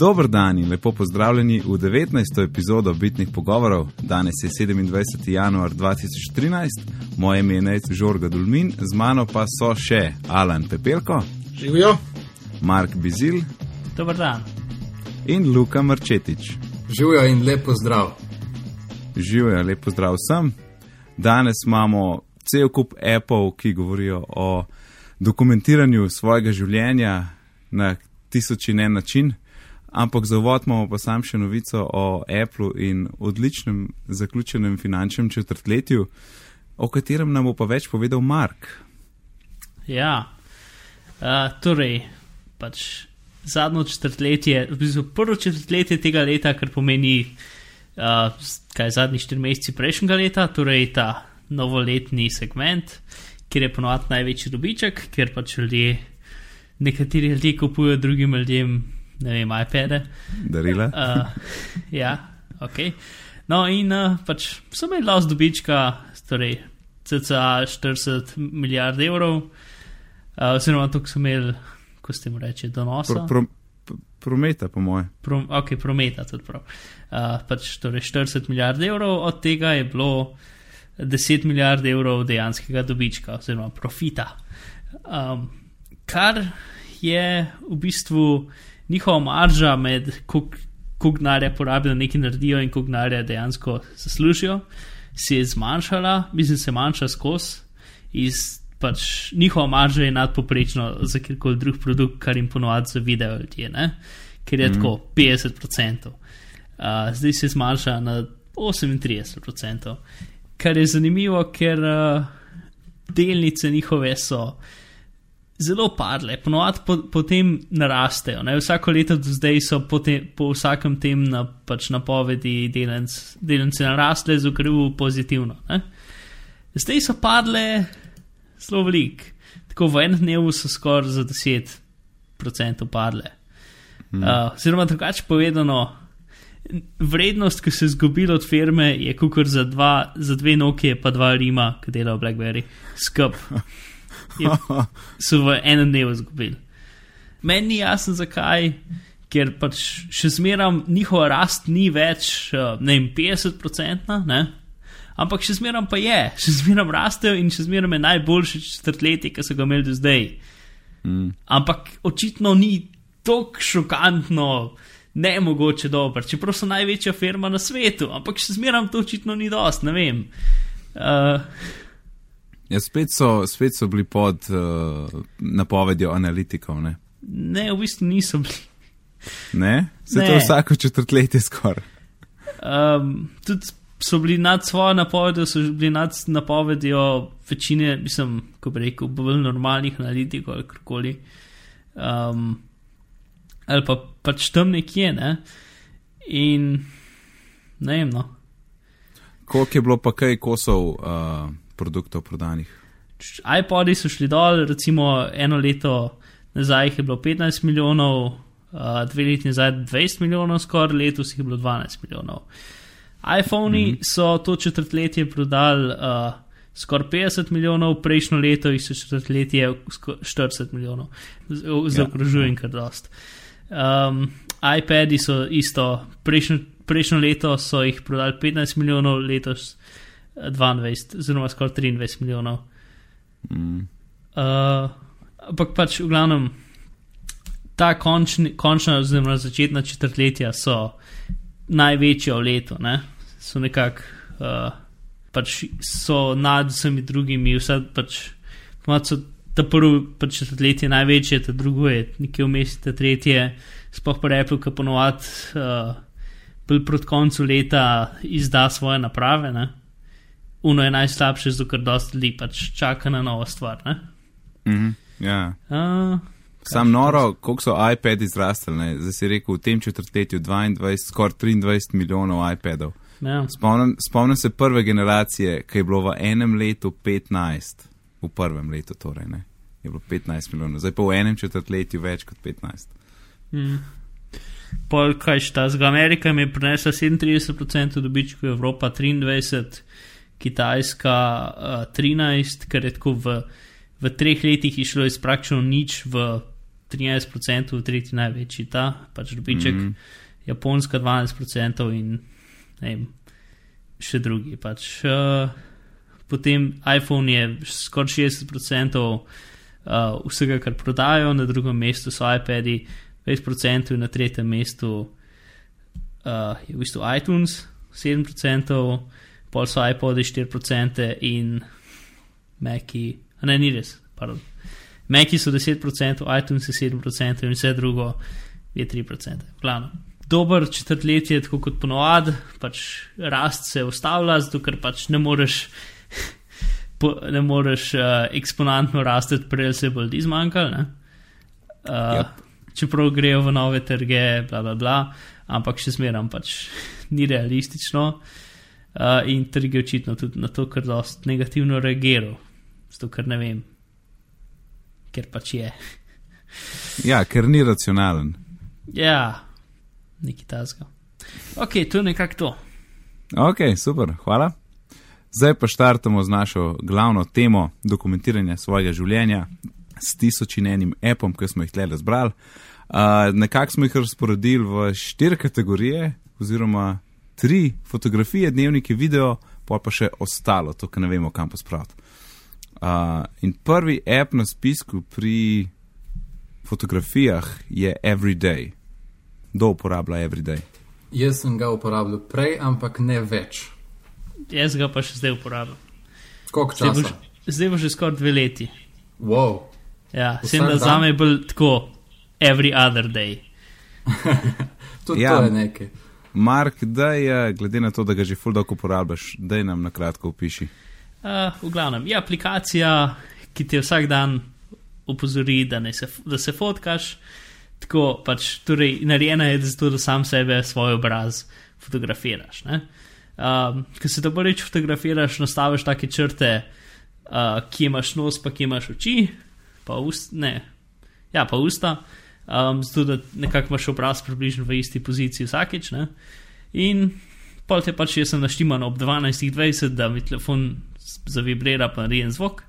Dober dan in lepo pozdravljeni v 19. epizodo Bitnih pogovorov. Danes je 27. januar 2013, moje ime je Nec Žorga Dulmin, z mano pa so še Alan Pepelko, Živijo, Mark Bizil Dober dan. in Luka Marčetič. živijo in lepo zdrav. Živijo, lepo zdrav vsem. Danes imamo cel kup Apple, ki govorijo o dokumentiranju svojega življenja na tisoč in en način. Ampak za uvod imamo pa sam še novico o Apple in odličnem zaključenem finančnem četrtletju, o katerem nam bo pa več povedal Mark. Ja, uh, torej, pač zadnjo četrtletje, v bistvu prvo četrtletje tega leta, kar pomeni, uh, kaj zadnji štiri meseci prejšnjega leta, torej ta novoletni segment, kjer je ponovadi največji dobiček, ker pač ljudje, nekateri ljudje kupujejo drugim ljudem, ne vem, iPade. Darila? Uh, ja, ok. No, in uh, pač so imeli los dobička, torej cca 40 milijard evrov, uh, oziroma to, so imeli, ko ste mu reči, donosa. Pro, pro, prometa, po moje. Pro, ok, prometa tudi prav. Uh, pač torej 40 milijard evrov, od tega je bilo 10 milijard evrov dejanskega dobička, oziroma profita. Um, kar je v bistvu njihova marža med koliko denarja porabijo, nekaj naredijo in koliko denarja dejansko zaslužijo, se je zmanjšala, mislim, se manjša skozi. Iz pač njihova marža je nadpoprečno za kjerkoli drug produkt, kar jim ponovadi zavidajo ljudje, ne? ker je mm. tako 50%. Uh, zdaj se zmanjša na 38%, kar je zanimivo, ker uh, delnice njihove so zelo padle, ponovadi po, potem narastejo. Ne? Vsako leto do zdaj so po, te, po vsakem tem na, pač napovedi delnic, delnice narastle z ukrepu pozitivno. Ne? Zdaj so padle zelo velik, tako v enem dnevu so skoraj za 10% padle. Hmm. Uh, oziroma, drugače povedano, vrednost, ki se je zgubila od firme, je kukor za, dva, za dve Nokia, pa dva Rima, ki delajo Blackberry, skup. Je, so v enem dnevu izgubili. Meni ni jasno, zakaj, ker pač še zmeraj njihova rast ni več, ne vem, 50-odstotna, ampak še zmeraj pa je, še zmeraj rastejo in še zmeraj je najboljši četrtletje, ki so ga imeli do zdaj. Mm. Ampak očitno ni tako šokantno, ne mogoče dobro, čeprav so največja firma na svetu, ampak še zmeraj to očitno ni dost, ne vem. Uh, Ja, spet, so, spet so bili pod uh, napovedjo analitikov. Ne? ne, v bistvu niso bili. Ne, se Ne. to vsako četrtletje skoraj. Um, tudi so bili nad svojo napovedjo, so bili nad napovedjo večine, mislim, ko bi rekel, bolj normalnih analitikov ali karkoli. Um, ali pa pač tam nekje, ne. In ne vem, no. Koliko je bilo pa kaj kosov uh, produktov prodanih? iPodi so šli dol, recimo eno leto nazaj jih je bilo 15 milijonov, uh, dve leti nazaj 20 milijonov, skoraj letos jih je bilo 12 milijonov. iPhoni mm -hmm. so to četrtletje prodali uh, skoraj 50 milijonov, prejšnjo leto jih so četrtletje sko- 40 milijonov, zaokrožujem kar dost. Um, iPadi so isto, prejšnjo, prejšnjo leto so jih prodali 15 milijonov, letos eh, 22, oziroma skoraj 23 milijonov. Mm. Uh, ampak pač v glavnem ta končni, končna, oziroma začetna četrtletja so največja v letu, ne? so nekako uh, pač so nad vsemi drugimi, vse pač ponovadi so ta prvo pač četrtletje največje, ta drugo je nekje vmes, ta tretje, sploh pa Apple, ki ponovadi uh, bolj proti koncu leta izda svoje naprave. Ne? Uno je najslabše, zato ker dosti ljudi pač čaka na novo stvar. Ne? Mm -hmm. ja. Uh, Sam noro, koliko so iPadi zrastli. ne? Zdaj si rekel, v tem četrtletju 22, skoraj 23 milijonov iPadov. ja. Spomnim, spomnim se prve generacije, ki je bilo v enem letu 15, v prvem letu torej, ne? je bilo 15 milijonov, zdaj pa v enem četrtletju več kot 15. Mm. Pol, kaj šta, z Amerika jim je prinesla 37% dobičkov, Evropa 23%, Kitajska uh, 13%, ker je tako v, v treh letih išlo iz praktično nič v 13%, tretji največji ta, pač dobiček, mm -hmm. Japonska 12% in ne vem, še drugi. Pač, uh, potem iPhone je skoraj 60% uh, vsega, kar prodajo, na drugem mestu so iPadi 20% in na tretjem mestu uh, je v bistvu iTunes 7%, pol so iPodi 4% in Maci, a ne, ni res, pardon. Maci so 10%, iTunes je 7% in vse drugo je 3%. Glavno. Dober četrtletje, tako kot ponovadi, pač rast se ustavlja, zato ker pač ne moreš, po, ne moreš uh, eksponentno rasti, prej se bo ljudi zmanjkalo. Uh, yep. Čeprav grejo v nove trge, bla bla bla, ampak še zmeraj pač ni realistično. Uh, in trg je očitno tudi na to, ker dost negativno reagiral, zato ker ne vem, ker pač je. ja, ker ni racionalen. Ja, neki tasga. Ok, to je nekako to. Ok, super, hvala. Zdaj pa štartamo z našo glavno temo dokumentiranja svojega življenja s tisoč in enim appom, ki smo jih tle razbrali. Uh, nekako smo jih razporedili v štiri kategorije, oziroma tri fotografije, dnevnike, video, pa pa še ostalo, to, kar ne vemo, kam pospraviti. Uh, in prvi app na spisku pri fotografijah je Everyday. Kdo uporablja Everyday? Jaz sem ga uporabljal prej, ampak ne več. Jaz ga pa še zdaj uporabljam. Koliko časa? Zdaj bo, zdaj bo že skoraj dve leti. Wow. Ja, sem da za me bil tako every other day. Tudi ja, to je nekaj. Mark, da je, glede na to, da ga že full dog uporabljaš, da nam na kratko opiši. Uh, v glavnem, je aplikacija, ki ti vsak dan upozori, da, se, da se fotkaš. Tako pač, torej, narejena je zato, da sam sebe, svoj obraz fotografiraš. Um, Ko se to prvič fotografiraš, nastaviš take črte, uh, ki imaš nos, pa ki imaš oči, pa ust, ne, ja, pa usta. Um, zato, da nekako imaš obraz približno v isti poziciji vsakeč. Ne? In pol te pač jaz sem naštiman ob 12.20, da mi telefon zavibrira, pa naredi en zvok.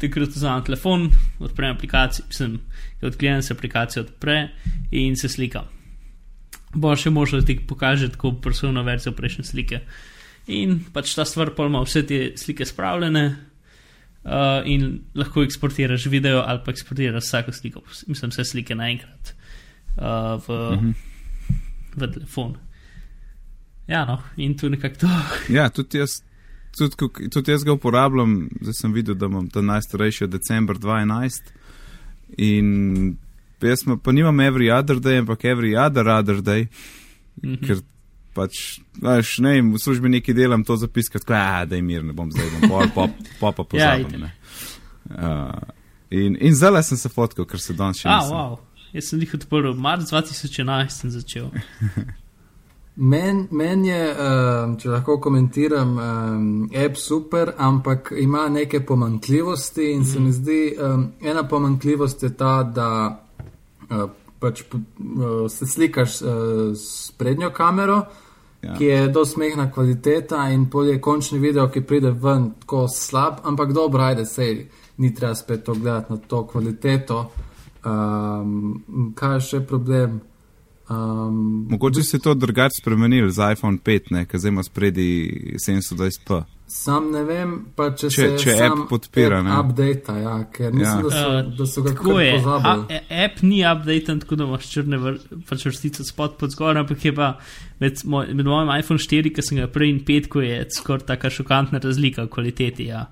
Takrat vzamem telefon, odprem aplikacijo, sem odklenjen, se aplikacija odpre in se slika. Bo še možno, da ti pokaže tako personalno verzijo prejšnje slike. In pač ta stvar pa ima vse te slike spravljene uh, in lahko eksportiraš video ali pa eksportiraš vsako sliko, mislim, vse slike naenkrat uh, v, uh mhm. -huh. v telefon. Ja, no, in tu nekako to. Ja, tudi jaz tudi, tudi jaz ga uporabljam, zdaj sem videl, da imam ta najstarejši decembr 2011. In jaz pa nimam every other day, ampak every other other day, mm -hmm. ker pač, znaš, ne v službi nekaj delam, to zapiskati, tako da je mir, ne bom zdaj, bom pol, pop, pop, pa pozabil. ja, uh, in in zdaj sem se fotkal, ker se danes še ne. Ah, wow. Jaz sem jih odprl, marc 2011 sem začel. Meni men je, um, če lahko komentiram, um, app super, ampak ima neke pomankljivosti in mm. se mi mhm. zdi, um, ena pomankljivost je ta, da uh, pač, uh, se slikaš uh, s prednjo kamero, ja. ki je do smehna kvaliteta in pol je končni video, ki pride ven tako slab, ampak dobro, ajde, sej ni treba spet to gledati na to kvaliteto. Um, kaj je še problem? Um, Mogoče se je to drugače spremenil z iPhone 5, ki zdaj ima spredi 720p. Sam ne vem, pa če, če, če se app podpira. App update, ja, ker mislim, ja. da, so, uh, da so ga tako pozabili. A, app ni update, tako da imaš črne pač vrstice spod pod zgor, ampak je pa med, moj, med mojim iPhone 4, ki sem ga prej in 5, ko je skoraj taka šokantna razlika v kvaliteti. Ja.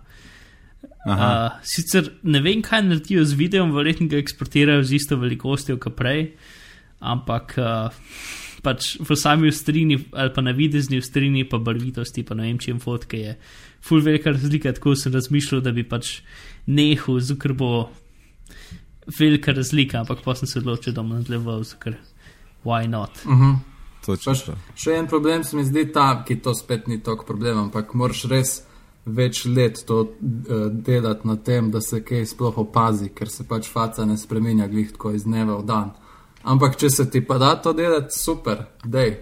Uh, sicer ne vem, kaj naredijo z videom, verjetno ga eksportirajo z isto velikostjo kot prej ampak uh, pač v sami ustrini ali pa na videzni ustrini, pa barvitosti, pa ne vem, če jim fotke je. Ful velika razlika, tako sem razmišljal, da bi pač nehal, ker bo velika razlika, ampak pa sem se odločil, da bom nadaljeval, ker why not. Uh -huh. Pač, še en problem se mi zdi ta, ki to spet ni tako problem, ampak moraš res več let to uh, delati na tem, da se kaj sploh opazi, ker se pač faca ne spremenja glih tako iz dneva v dan. Ampak, če se ti pa da to delati, super, dej.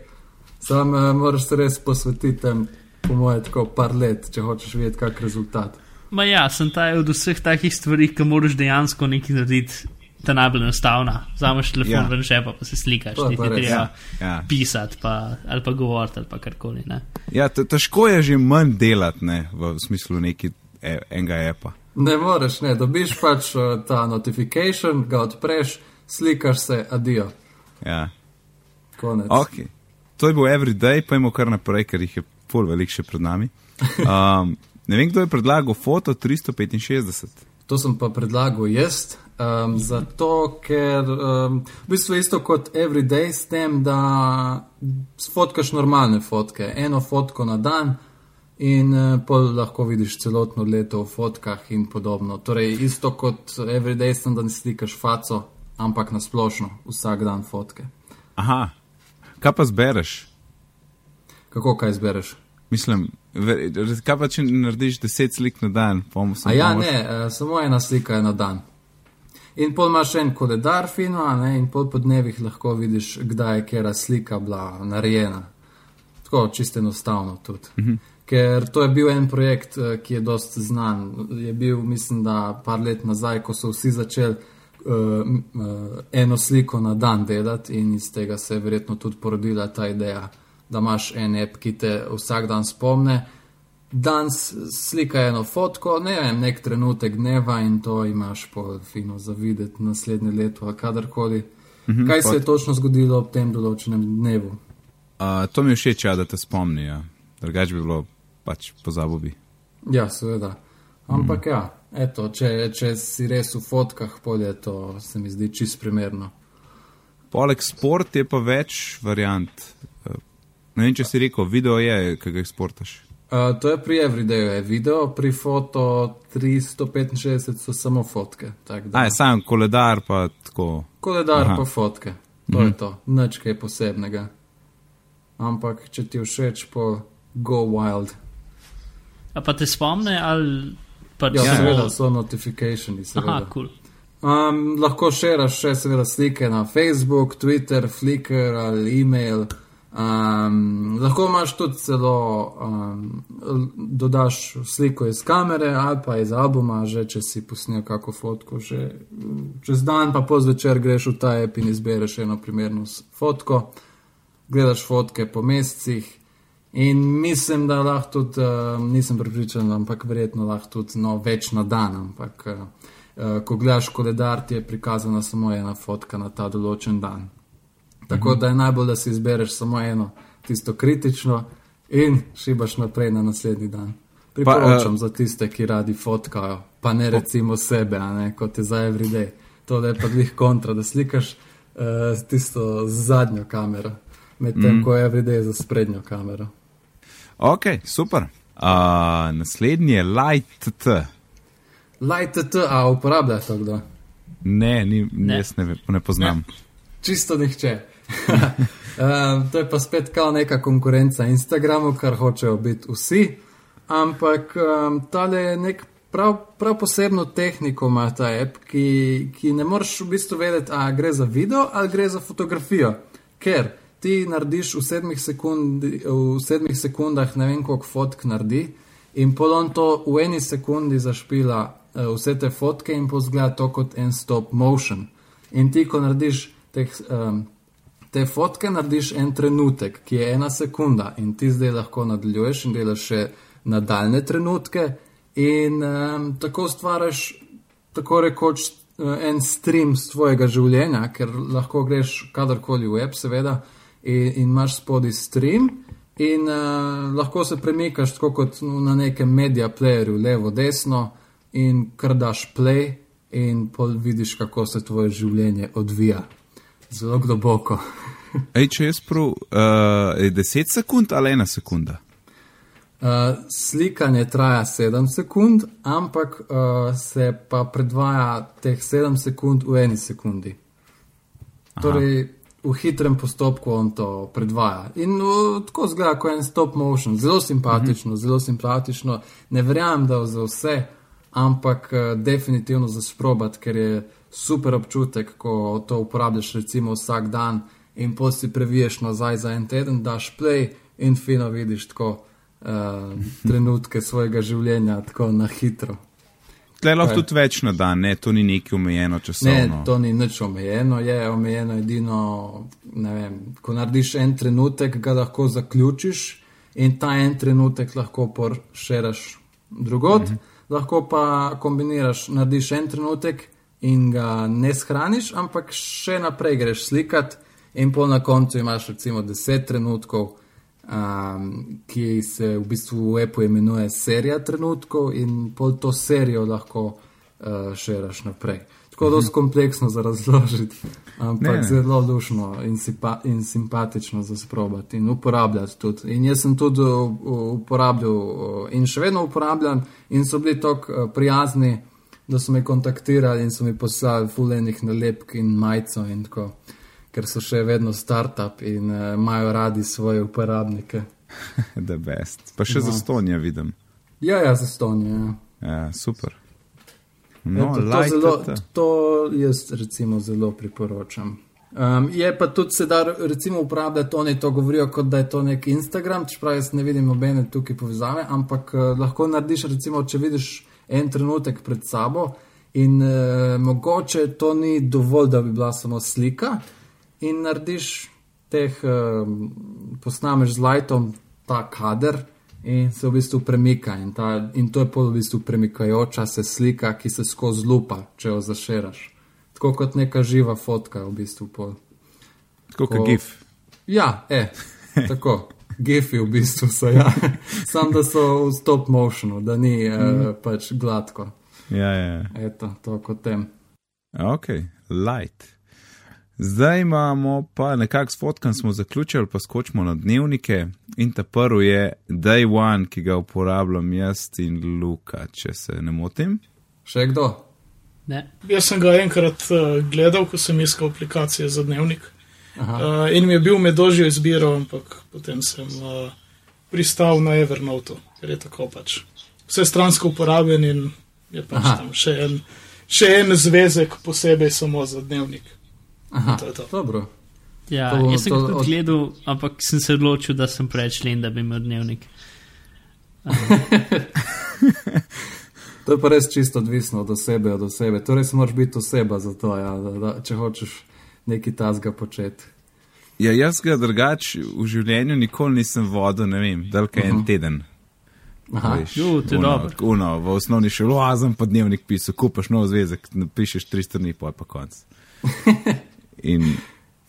Sam uh, moraš se res posvetiti tem, po mojem, tako par let, če hočeš videti, kak rezultat. Ma ja, sem ta od vseh takih stvari, ki moraš dejansko nekaj narediti ta najbolj enostavna. Vzameš telefon Ja. ven žepa, pa se slikaš, To je ti pa ti treba ja. Ja. pisati pa, ali pa govoriti ali pa karkoli. Ne? Ja, te- težko je že manj delati, ne, v smislu neki e, enega epa. Ne moreš, ne, dobiš pač uh, ta notification, ga odpreš, slikaš se, adijo, Ja. konec. Okay. To je bil everyday, imamo kar naprej, ker jih je pol velik še pred nami. Um, ne vem, kdo je predlagal foto 365. To sem pa predlagal jaz, um, zato ker um, v bistvu je isto kot everyday s tem, da sfotkaš normalne fotke, eno fotko na dan in uh, pol lahko vidiš celotno leto v fotkah in podobno. Torej, isto kot everyday, sem da ne slikaš faco, ampak na splošno, vsak dan fotke. Aha, kaj pa zbereš? Kako kaj izbereš? Mislim, kaj pa če narediš deset slik na dan? Pom, A ja, ne, uh, samo ena slika je na dan. In pol imaš en koledar fino, ne, in pol po dnevih lahko vidiš, kdaj je kera slika bila narejena. Tako čisto enostavno tudi. Uh -huh. Ker to je bil en projekt, eh, ki je dost znan. Je bil, mislim, da par let nazaj, ko so vsi začeli eno sliko na dan delati in iz tega se je verjetno tudi porodila ta ideja, da imaš en app, ki te vsak dan spomne. Danes slika eno fotko, ne vem, nek trenutek dneva in to imaš po fino za videti naslednje leto ali kadarkoli. -hmm, Kaj se je točno zgodilo ob tem določenem dnevu? Uh, to mi je všeč, ja, da te spomni. Ja. Drugač bi bilo pač pozabil bi. Ja, seveda. Ampak mm. ja, eto, če, če si res v fotkah, polje to se mi zdi čist primerno. Poleg sport je pa več variant. Uh, ne vem, če si rekel, video je, kaj ga eksportaš. Uh, to je pri Everydayu, je video, pri foto 365 so samo fotke. A, je sam koledar pa tako. Koledar Aha. pa fotke, to je to, nič kaj posebnega. Ampak če ti všeč, po go wild. A pa te spomne ali pač Ja, seveda so notifikationi. Aha, kul. Cool. Um, lahko širaš še seveda slike na Facebook, Twitter, Flickr ali e-mail. Um, lahko imaš tudi celo, um, dodaš sliko iz kamere ali pa iz albuma, že če si posnel kako fotko, že čez dan pa pozvečer greš v ta app in izbereš eno primerno fotko, gledaš fotke po mesecih. In mislim, da lahko tudi, uh, nisem pripričan, ampak verjetno lahko tudi no, več na dan. Ampak, uh, uh, ko gledaš koledar, ti je prikazana samo ena fotka na ta določen dan. Tako da je najbolj, da si izbereš samo eno, tisto kritično, in šibaš naprej na naslednji dan. Priporočam uh, za tiste, ki radi fotkajo, pa ne recimo sebe, ne kot je za everyday. To je pa dvih kontra, da slikaš uh, tisto zadnjo kamero, medtem mm. ko je everyday za sprednjo kamero. Ok, super. Uh, naslednji je Light. Light T, a uporablja to kdo? Ne, ni, ne. Ne. jaz ne, ne poznam. Čisto nihče. um, to je pa spet kao neka konkurenca Instagramu, kar hočejo biti vsi. Ampak um, tale je nek prav, prav posebno tehniko ima ta app, ki, ki ne moreš v bistvu vedeti, ali gre za video ali gre za fotografijo. Ker ti narediš v sedmih, sekundi, v sedmih sekundah ne vem koliko fotk naredi in polon to v eni sekundi zašpila uh, vse te fotke in pozgleda to kot en stop motion. In ti, ko narediš teh, um, te fotke, narediš en trenutek, ki je ena sekunda, in ti zdaj lahko nadaljuješ in delaš še nadaljne trenutke, in um, tako stvaraš, tako rekoč, uh, en stream z tvojega življenja, ker lahko greš kadarkoli v web, seveda, in, in imaš spodaj stream. In uh, lahko se premikaš tako kot na nekem medija playerju, levo, desno, in kar daš play, in pol vidiš, kako se tvoje življenje odvija. Zelo globoko. Ej, če jaz prav, uh, je 10 sekund ali 1 sekunda? Uh, slikanje traja 7 sekund, ampak uh, se pa predvaja teh 7 sekund v eni sekundi. Torej, v hitrem postopku on to predvaja. In uh, tako zgleda, kot en stop motion, zelo simpatično, uh -huh. zelo simpatično. Ne verjamem, da za vse, ampak uh, definitivno za sprobat, ker je super občutek, ko to uporabljaš recimo vsak dan in potem si previješ nazaj za en teden, daš play in fino vidiš tako uh, trenutke svojega življenja, tako na hitro. Tle lahko tudi več na dan, ne, to ni neki omejeno časovno. Ne, to ni nič omejeno, je omejeno edino, ne vem, ko narediš en trenutek, ga lahko zaključiš in ta en trenutek lahko poršeraš drugot, mm -hmm. lahko pa kombiniraš, narediš en trenutek in ga ne shraniš, ampak še naprej greš slikat in pol na koncu imaš recimo 10 trenutkov. Um, ki se v bistvu v Apple imenuje serija trenutkov, in pol to serijo lahko uh, širaš naprej. Tako da je kompleksno za razložiti, ampak Ne, ne, zelo lušno in, sipa, in simpatično za sprobati in uporabljati tudi. In jaz sem tudi uh, uh, uporabljal uh, in še vedno uporabljam, in so bili tako uh, prijazni, da so me kontaktirali in so mi poslali fulejnih nalepk in majico in tako, ker so še vedno startup in uh, imajo radi svoje uporabnike. The best. Pa še No. za stonja vidim. Ja, ja, za stonje. Ja. Ja, super. No, No, to, to, zelo, to jaz recimo zelo priporočam. Um, je pa tudi se da recimo uporabljati, oni to govorijo, kot da je to nek Instagram, čeprav jaz ne vidim nobene tukaj povezave, ampak uh, lahko narediš, recimo, če vidiš en trenutek pred sabo in uh, mogoče to ni dovolj, da bi bila samo slika in narediš teh, um, posnameš z lightom ta kader in se v bistvu premika. In, ta, in to je pol v bistvu premikajoča se slika, ki se skozi lupa, če jo zaširaš. Tako kot neka živa fotka, v bistvu. Pol. Tako kot ko- gif. Ja, e, tako. Gifi v bistvu so, ja. Sam da so v stop motionu, da ni mm. uh, pač gladko. Ja, ja. ja. Eto, to kot tem. Ok, light. Zdaj imamo pa nekako s fotkan smo zaključili, pa skočimo na dnevnike. In ta prvi je Day One, ki ga uporabljam jaz in Luka, če se ne motim. Še kdo? Ne. Jaz sem ga enkrat uh, gledal, ko sem iskal aplikacije za dnevnik. Aha. Uh, in mi je bil med dožjo izbiro, ampak potem sem uh, pristal na Evernote, ker je tako pač. Vse stransko uporabljen in je pač Aha. tam še en, še en zvezek posebej samo za dnevnik. Aha, To je to. dobro. Ja, To jaz sem to tudi od- gledal, ampak sem se odločil, da sem preveč len, da bi imel dnevnik. To je pa res čisto odvisno od osebe, od osebe. Torej, si moraš biti oseba za to, ja, da, da, če hočeš nekaj tasga početi. Ja, jaz ga drugače v življenju nikoli nisem vodil, ne vem, dalka uh -huh. en teden. Aha, Veš, Ju, to je ono, dobro. Uno, v osnovni šoli, oazem pa dnevnik pisal, kupaš nov zvezek, napišeš tri strani, pol pa konc. In,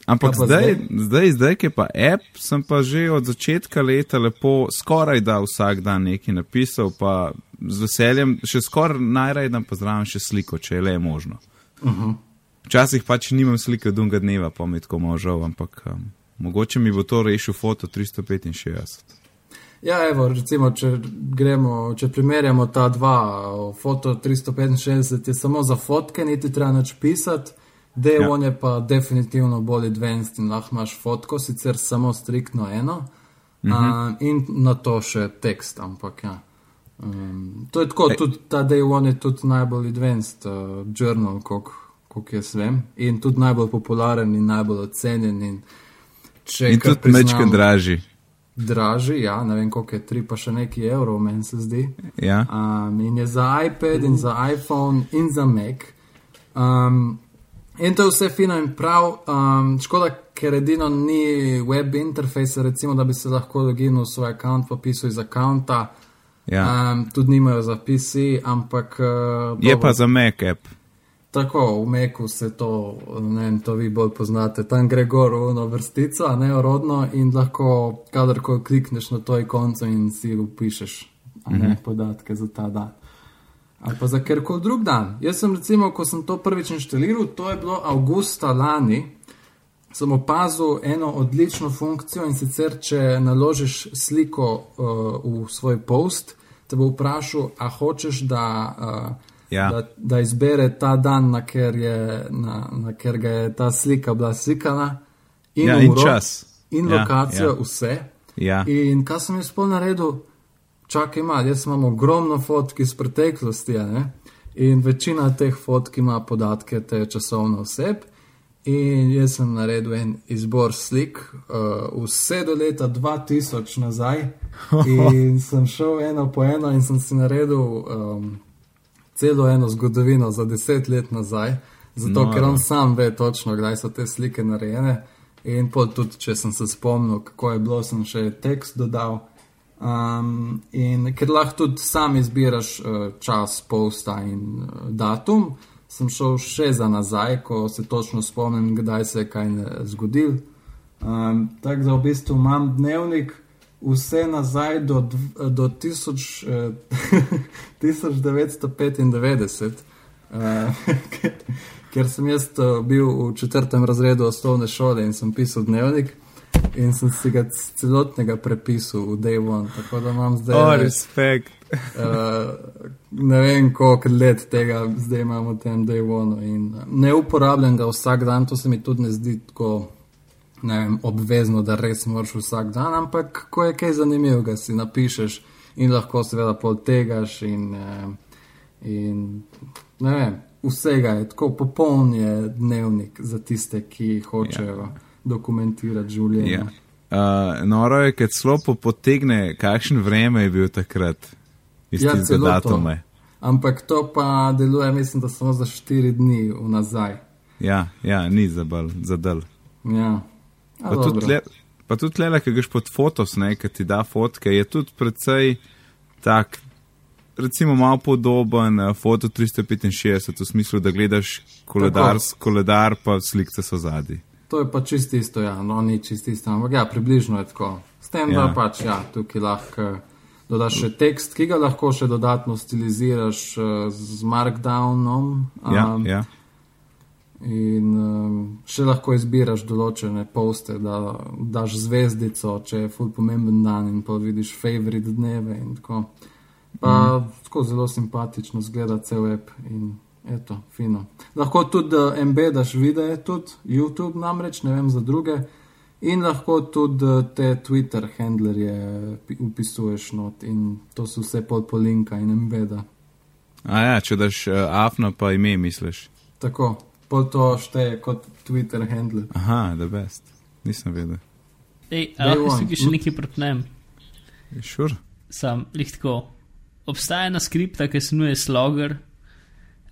ampak pa zdaj, zdaj? zdaj, zdaj, ki je pa app, sem pa že od začetka leta lepo, skoraj da vsak dan nekaj napisal, pa z veseljem, še skoraj najraje dan pozdravim še sliko, če je le možno. uh -huh. Včasih pač nimam slike dunga dneva, pa mi tako možal, ampak um, mogoče mi bo to rešil foto 365. Ja, evo, recimo, če gremo, če primerjamo ta dva, foto 365 je samo za fotke, niti treba nič pisati, Day Ja. One je pa definitivno bolj advanced in lahko imaš fotko, sicer samo striktno eno, mm -hmm. uh, in na to še tekst, ampak ja. Um, to je tako, tudi ta Day One je tudi najbolj advanced uh, journal, koliko jaz vem, in tudi najbolj popularen in najbolj ocenjen. In, če In tudi mečken priznam- dražji. dražji, ja, ne vem koliko je, tri pa še nekaj evrov, meni se zdi. Ja. Um, in je za iPad, in za iPhone, in za Mac. Um, in to je vse fino in prav. Um, škoda, ker edino ni web interfejsa, recimo, da bi se lahko loginil v svoj račun, pa pisal iz računa. Ja. Um, tudi nimajo za PC, ampak. Uh, Je pa za Mac app. Tako, v Meku se to, ne vem, to vi bolj poznate. Tam gre gor v eno vrstico, ne rodno, in lahko kadarkoli klikneš na to ikonco in si upišeš a ne, podatke za ta dan. Ali pa za kjerkoli drug dan. Jaz sem recimo, ko sem to prvič inštaliral, to je bilo avgusta lani, sem opazil eno odlično funkcijo in sicer, če naložiš sliko uh, v svoj post, te bo vprašal, a hočeš, da, uh, Ja. da, da izbere ta dan, na ker, je, na, na ker ga je ta slika bila slikana, in, Ja, in uro, čas. in Ja, lokacijo, ja. vse. Ja. In kaj sem jaz pol naredil? Čakaj, malo, jaz imam ogromno fotk iz preteklosti, ne? in večina teh fotk ima podatke te časovne oseb. In jaz sem naredil en izbor slik, uh, vse do leta 2000 nazaj, in sem šel eno po eno in sem si naredil um, celo eno zgodovino za deset let nazaj, zato No, ker on sam ve točno, kdaj so te slike narejene. In pol tudi, če sem se spomnil, kako je bilo, sem še tekst dodal. Um, in ker lahko tudi sam izbiraš uh, čas posta in uh, datum, sem šel še za nazaj, ko se točno spomnim, kdaj se je kaj ne- zgodil. Um, Tako da v bistvu imam dnevnik vse nazaj do, do tisoč, eh, 1995, uh, ker, sem jaz eh, bil v četrtem razredu osnovne šole in sem pisal dnevnik. In sem si ga celotnega prepisal v Day One, tako da imam zdaj. O, res, respekt. Uh, ne vem, koliko let tega zdaj imamo v tem Day One. In uh, ne uporabljam ga vsak dan, to se mi tudi ne zdi tako vem, obvezno, da res moraš vsak dan, ampak ko je kaj zanimivega, si napišeš in lahko seveda poltegaš in, uh, in ne vem, vsega je tako popoln je dnevnik za tiste, ki hočejo ja. Dokumentirati življenje. Ja. Uh, noro je, ker slopo potegne, kakšen vreme je bil takrat, iz Ja, ja, tistega datuma. Ampak to pa deluje, mislim, da samo za štiri dni vnazaj. Ja, ja, ni za bal, za del. Ja. A, Pa tudi, tle, pa tudi tle, ki greš pod fotos, ne, ki ti da fotke, je tudi precej tak, recimo malo podoben uh, foto 365, v smislu, da gledaš koledar, koledar pa slikce so zadnji. To je pa čist isto, ja, no ni čist isto, ampak ja, približno je tako. S tem, ja. Ja. da pač ja, tukaj lahko dodaš še tekst, ki ga lahko še dodatno stiliziraš uh, z markdownom. Ja, um, ja. In um, še lahko izbiraš določene poste, da daš zvezdico, če je ful pomemben dan in pa vidiš favorit dneve. in Tako. Pa mm. tako zelo simpatično zgleda cel in eto, fino. Lahko tudi uh, embeddaš videe, tudi YouTube namreč, ne vem za druge. In lahko tudi uh, te Twitter handlerje pi- upisuješ not in to so vse pod polinka in embeda. A ja, če daš uh, afna, pa ime misliš. Tako, pol to šteje kot Twitter handler. Aha, da best. Nisem vedel. Ej, a lahko si še nekaj prepnem. Šur. Sam, lihtko. Obstaja ena skripta, ki se imenuje Slogger,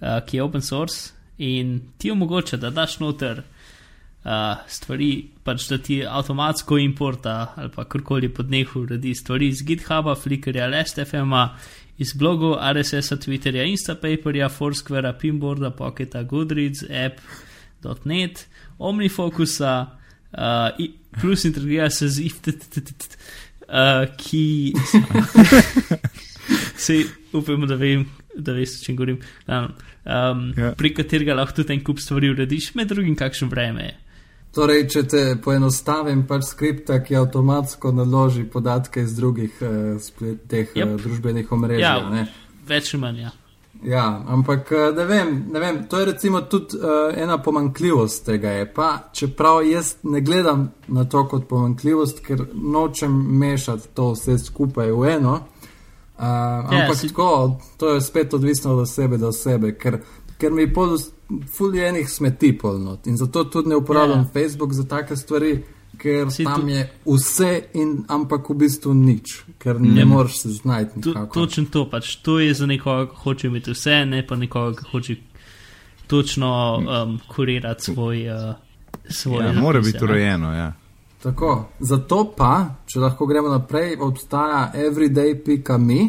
uh, ki je open source in ti omogoča, da daš noter uh, stvari, pač da ti avtomatsko importa ali pa karkoli pod nehu uredi stvari iz GitHuba, Flickrja, LastFM-a, iz blogov, RSS-a, Twitterja, Instapaperja, Foursquarea, Pinboarda, Pocketa, Goodreads, app.net, Omnifocusa, uh, plus integrira se z IFTTT, uh, ki se upamo, da vem, da veš, o čem govorim. Um, um, Ja. Prek katerega lahko tudi en kup stvari urediš, med drugim, kakšno vreme je. Torej, če te poenostavim, pač skripta, ki avtomatsko naloži podatke iz drugih uh, splet, teh yep. Uh, družbenih omrežij. Ja. Ja, Več ali manj. Ja. ja, ampak eh, ne vem, ne vem, to je recimo tudi uh, ena pomankljivost tega epa, čeprav jaz ne gledam na to kot pomankljivost, ker nočem mešati to vse skupaj v eno. Uh, Ja, ampak si- tako, to je spet odvisno od osebe do osebe, ker, ker mi pol fuljenih smeti polnot in zato tudi ne uporabljam Ja. yeah. Facebook za take stvari, ker Si tam tu- je vse, in, ampak v bistvu nič, ker ne Ja. moreš se znajti. Nikakor. točno to, pač to je za nekoga, ki hoče imeti vse, ne pa nekoga, ki hoče točno um, kurirati svoj. Uh, svoj Ja, mora zapise, biti ne. urejeno, ja. Tako, zato pa, če lahko gremo naprej, obstaja everyday.me,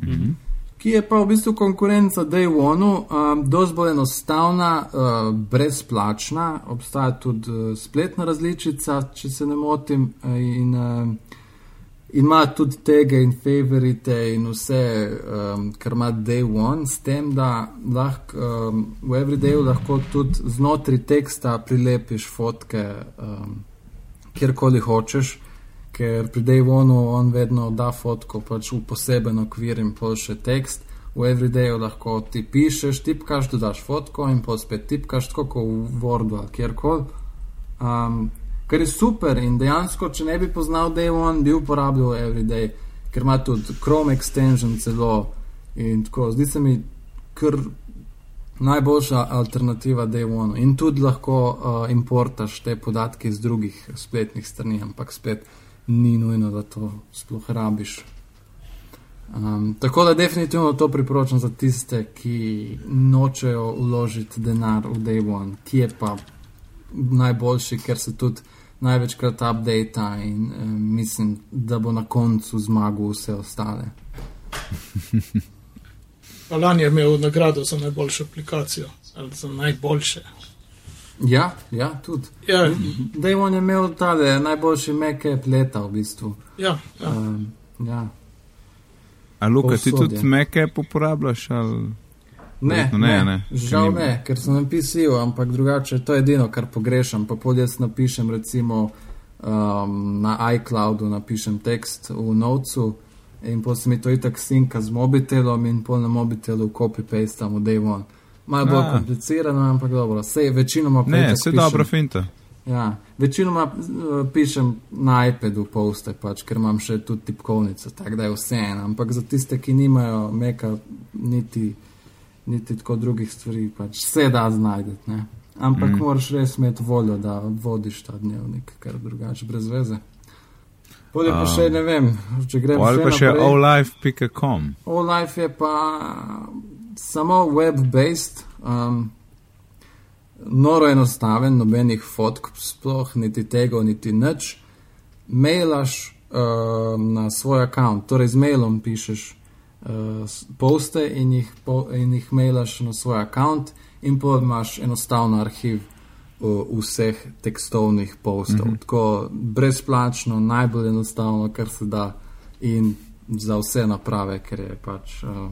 -hmm. ki je pa v bistvu konkurenca Day One, um, dosti bolj enostavna, uh, brezplačna, obstaja tudi uh, spletna različica, če se ne motim, uh, in uh, ima tudi tege in favorite in vse, um, kar ima Day One, s tem, da lahko um, v everydayu lahko tudi znotraj teksta prilepiš fotke. Um, kjerkoli hočeš, ker pri Dayvonu on vedno da fotko pač v poseben okvir in pošlje tekst. V Everydayu lahko ti pišeš, tipkaš, dodaš fotko in potem spet tipkaš, tako kot v Wordu ali kjerkoli. Um, kar je super in dejansko, če ne bi poznal Dayvon, bi uporabljal Everyday, ker ima tudi Chrome extension celo in tako. Zdi se mi kar najboljša alternativa Day-One. In tudi lahko uh, importaš te podatke iz drugih spletnih strani, ampak spet ni nujno, da to sploh rabiš. Um, tako da definitivno to priporočam za tiste, ki nočejo uložiti denar v Day One, ki je pa najboljši, ker se tudi največkrat updata in um, mislim, da bo na koncu zmagal vse ostale. Lani je imel nagrado za najboljšo aplikacijo ali za najboljše. Ja, ja, tudi. Ja, One je imel tale najboljši make-up leta v bistvu. ja, ja. Um, ja. A Luka, ti Povsod tudi. Mac-app uporabljaš? Ali... Ne, ne, ne, ne, ne. žal ne, ker sem napisal, ampak drugače to je edino, kar pogrešam. Pa pol jaz napišem recimo um, na iCloudu, napišem tekst v Notesu in potem se mi to itak sinka z mobitelom in pol na mobitelu copy-pastam v Day One. Malo bolj A. komplicirano, ampak dobro, vse večinoma pa Ne, pišem- dobro, finta. Ja, večinoma uh, pišem na iPadu poste, pač, ker imam še tudi tipkovnico, tako da je vse eno. Ampak za tiste, ki nimajo meka, niti, niti tako drugih stvari, pač vse da znajdeti. ne. Ampak mm. moraš res imeti voljo, da vodiš ta dnevnik, ker drugače brez veze. Polje pa še ne vem, če gremo Ali pa še olife.com. Olife je pa samo web-based, um, noro enostaven, nobenih fotk, sploh niti tega, niti nič. Mailaš um, na svoj račun, torej z mailom pišeš uh, poste in jih, po, in jih mailaš na svoj račun, in pa imaš enostavno arhiv uh, vseh tekstovnih postov. Mm -hmm. Tako brezplačno, najbolj enostavno, kar se da, in za vse naprave, ker je pač uh,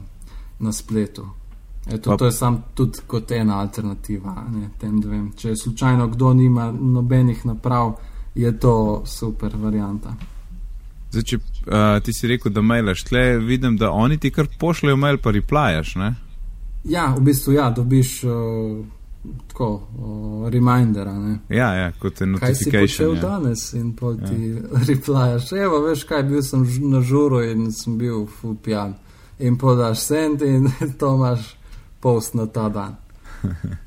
na spletu. Eto, to je sam tudi kot ena alternativa. Ne, tem dvem. Če slučajno kdo nima nobenih naprav, je to super varianta. Zdaj, če uh, ti si rekel, da mailaš, tle vidim, da oni ti kar pošljajo mail, pa replajaš, ne? Ja, v bistvu ja, dobiš uh, tako uh, remindera. Ne. Ja, ja, kot je Kaj si počel ja. Danes in pol ti ja. replajaš. Evo, veš kaj, bil sem na žuru in sem bil ful pijan. In podaš send in to imaš post na ta dan.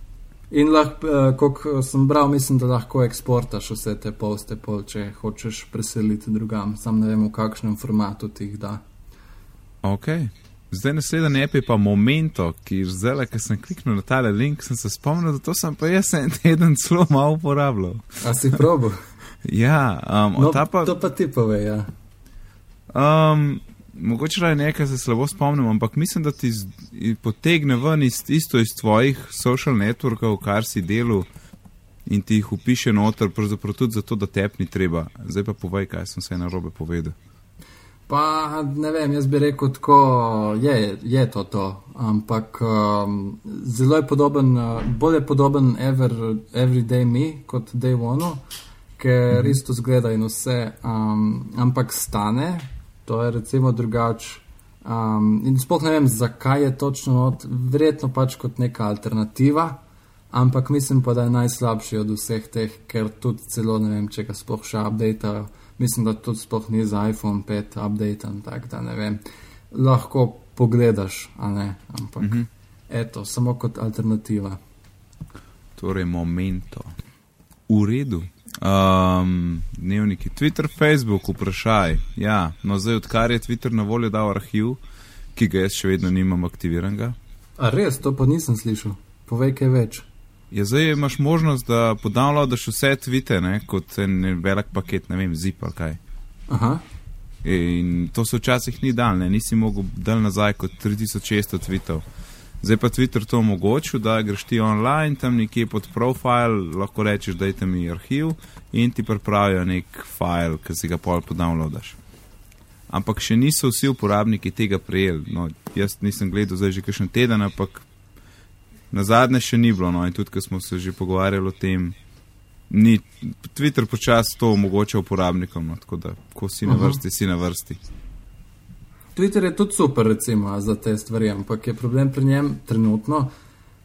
In lahko, uh, kot sem bral, mislim, da lahko eksportaš vse te poste, pol, če hočeš preseliti drugam. Sam ne vem, v kakšnem formatu ti jih da. Ok. Zdaj naslednji app je pa Momento, ki zdaj, ko sem kliknil na tale link, sem se spomnil, da to sem pa jaz en teden zelo malo uporabljal. A si probo? Ja, um, No, pa, to pa ti pove, ja. um, mogoče raje nekaj se slabo spomnim, ampak mislim, da ti z, potegne ven iz, isto iz tvojih social networkov, kar si delal in ti jih upiše noter, pravzaprav tudi zato, da tep ni treba. Zdaj pa povej, kaj sem se na robe povedal. Pa ne vem, jaz bi rekel tako, je, je to to, ampak um, zelo je podoben, uh, bolj je podoben ever, Everyday Me kot Day One, ker isto zgleda in vse, um, ampak stane, to je recimo drugače. Um, in sploh ne vem, zakaj je točno, not, verjetno pač kot neka alternativa. Ampak mislim pa, da je najslabši od vseh teh, ker tudi celo ne vem, če ga sploh še updateajo. Mislim, da tudi sploh ni za iPhone 5 updaten, tako da ne vem. Lahko pogledaš, a ne, ampak Mhm. eto, samo kot alternativa. Torej, momento. V redu. Um, dnevniki Twitter, Facebook, vprašaj. Ja, no zdaj, odkar je Twitter na voljo dal arhiv, ki ga jaz še vedno nimam aktiviranega. A res, to pa nisem slišal. Povej kaj več. Ja, zdaj imaš možnost, da podownloadaš vse tvite, ne, kot en velik paket, ne vem, zip ali kaj. Aha, In to se včasih ni dal, ne, nisi mogel dal nazaj kot 3600 tvitev. Zdaj pa Twitter to omogočil, da greš ti online, tam nekje pod profil, lahko rečeš, dajte mi arhiv in ti pripravijo nek file, ki si ga pol podownloadaš. Ampak še niso vsi uporabniki tega prejeli. No, jaz nisem gledal zdaj že kakšen teden, ampak na zadnje še ni bilo. No, in tudi, ko smo se že pogovarjali o tem, ni, Twitter počasi to omogoča uporabnikom, no, tako da, ko si na Aha. vrsti, si na vrsti. Twitter je tudi super, recimo, za te stvari, ampak je problem pri njem trenutno,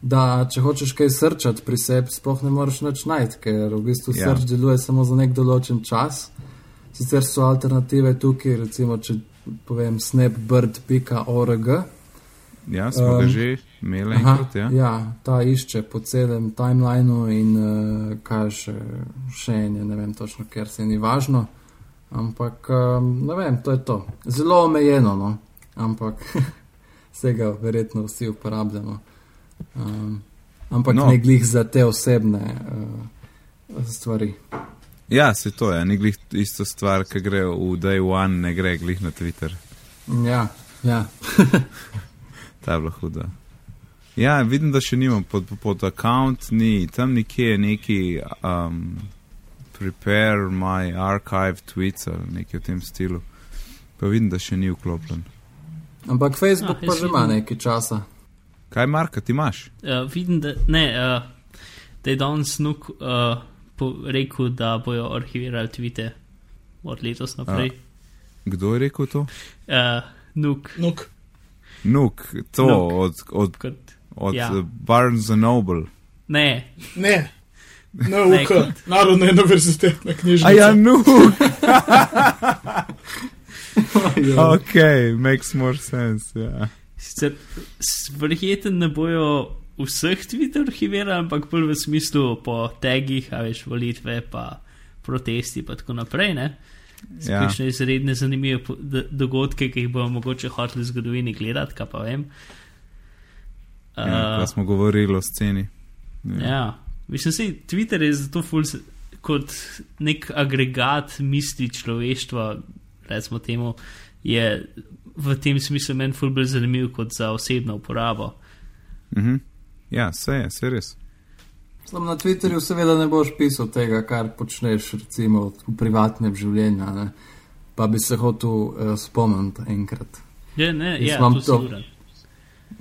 da če hočeš kaj srčati pri sebi, sploh ne moreš nič najti, ker v bistvu ja. srč deluje samo za nek določen čas. Sicer so alternative tukaj, recimo, če povem snapbird.org. Ja, smo um, ga že imeli Aha, enkrat. Ja. ja, ta išče po celem timelineu in uh, kaže še en, ne vem točno, ker se ni važno. Ampak um, ne vem, to je to. Zelo omejeno, no. ampak vsega verjetno vsi uporabljamo. Um, ampak No. no. ne glih za te osebne uh, stvari. Ja, se to je, ni glih isto stvar, ki gre v day one, ne gre glih na Twitter. Ja, ja. Ta je bila huda. Ja, vidim, da še nimam pod, pod account, ni tam nekje je neki um, prepare my archive tweets ali nekaj v tem stilu. Pa vidim, da še ni vklopljen. Ampak Facebook Ah, pa že ima nekaj časa. Kaj, Marka, ti imaš? Uh, vidim, da, ne, uh, da je danes nuk uh, po, rekel, da bojo arhivirali tvite od letos naprej. Kdo je rekel to? Uh, nuk, Nuk. Nuk, to Nuk. od, od, kot, od Ja. Barnes and Noble. ne, Ne. Ne, NUK, kot- Narodna univerzitetna knjižnica. A ja, nuk! Ja. ok, makes more sense. Ja. sicer s- verjeten ne bojo vseh tvitev arhivirali, ampak bolj v smislu po tagih, a veš, volitve, pa protesti, pa tako naprej. Ne? Ja. Kakšne izredne zanimive dogodke, ki jih bomo mogoče hoteli v zgodovini gledati, kaj pa vem. Ja, Uh, ko smo govorili o sceni. Ja, mislim, da Twitter je zato ful kot nek agregat misli človeštva, recimo temu, je v tem smislu meni ful bolj zanimiv kot za osebno uporabo. Mhm. Ja, vse je, vse je res. Sam na Twitterju seveda ne boš pisal tega, kar počneš recimo v privatnem življenju, ne? pa bi se hotel uh, spomniti enkrat. Ja, ne, Jaz ja, imam to.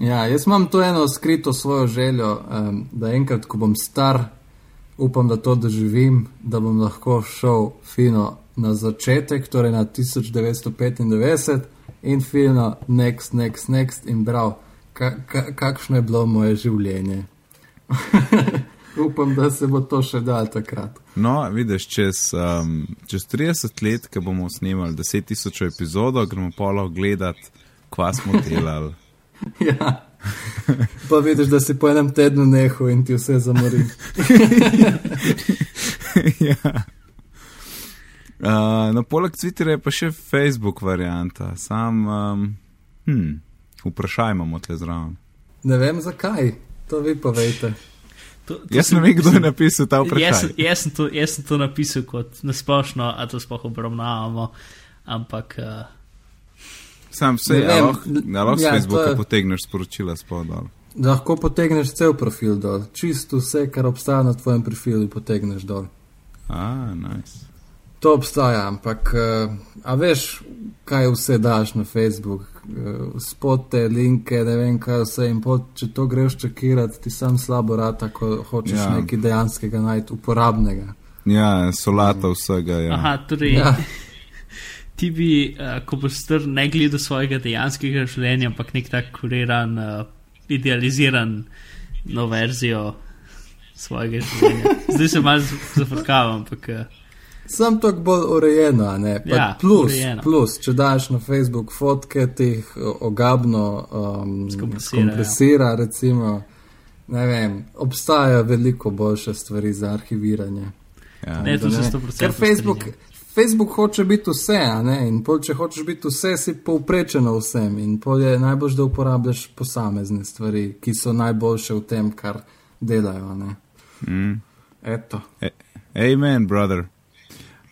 Ja, jaz imam to eno skrito svojo željo, um, da enkrat, ko bom star, upam, da to doživim, da bom lahko šel fino na začetek, torej na 1995 in fino next, next, next in bral, ka, ka, kakšno je bilo moje življenje. upam, da se bo to še dal takrat. No, vidiš, čez, um, čez 30 let, ko bomo snemali 10 tisoč epizodov, gremo polo gledati, kva smo delali. Ja. Pa vidiš, da si po enem tednu nehal in ti vse zamori. ja. Uh, no, poleg Twitterja je pa še Facebook varianta. Sam, um, hm, vprašaj imamo tle zraven. Ne vem zakaj, to vi povejte. To, to Jaz ne vem, kdo je napisal ta Jaz, vprašanje. jaz, sem to, jaz sem to napisal kot nasplošno, a to sploh obravnavamo, ampak uh, Sam Ne ja, vem, lahko ja, Facebooka je- potegneš sporočila spodal. Lahko potegneš cel profil dol, čisto vse, kar obstaja na tvojem profilu, potegneš dol. A, nice. To obstaja, ampak uh, a veš, kaj vse daš na Facebook, uh, spote, linke, ne vem kaj vse in pot, če to greš čekirati, ti sam slabo rata, ko hočeš Ja. nekaj dejanskega najti, uporabnega. Ja, solata vsega. Ja. aha, torej. Ja. Ti bi, uh, ko boš star, ne gledal svojega dejanskega življenja, ampak nek tak kuriran, uh, idealiziran no verzijo svojega življenja. Zdaj se malo zafrkavam, ampak uh, Sam to bolj urejeno, a ne. Pa Ja, plus, urejeno. plus, če daš na Facebook fotke, jih o- ogabno um, Skompresira, kompresira, recimo. Ne vem, obstajajo veliko boljše stvari za arhiviranje. Ja. Ne, to se ne. 100% Ker Facebook. Facebook hoče biti vse, a ne? In pol, če hočeš biti vse, si povprečeno vsem. In pol je najbolj, da uporabljaš posamezne stvari, ki so najboljše v tem, kar delajo, a ne. Mm. Eto. Amen, brother.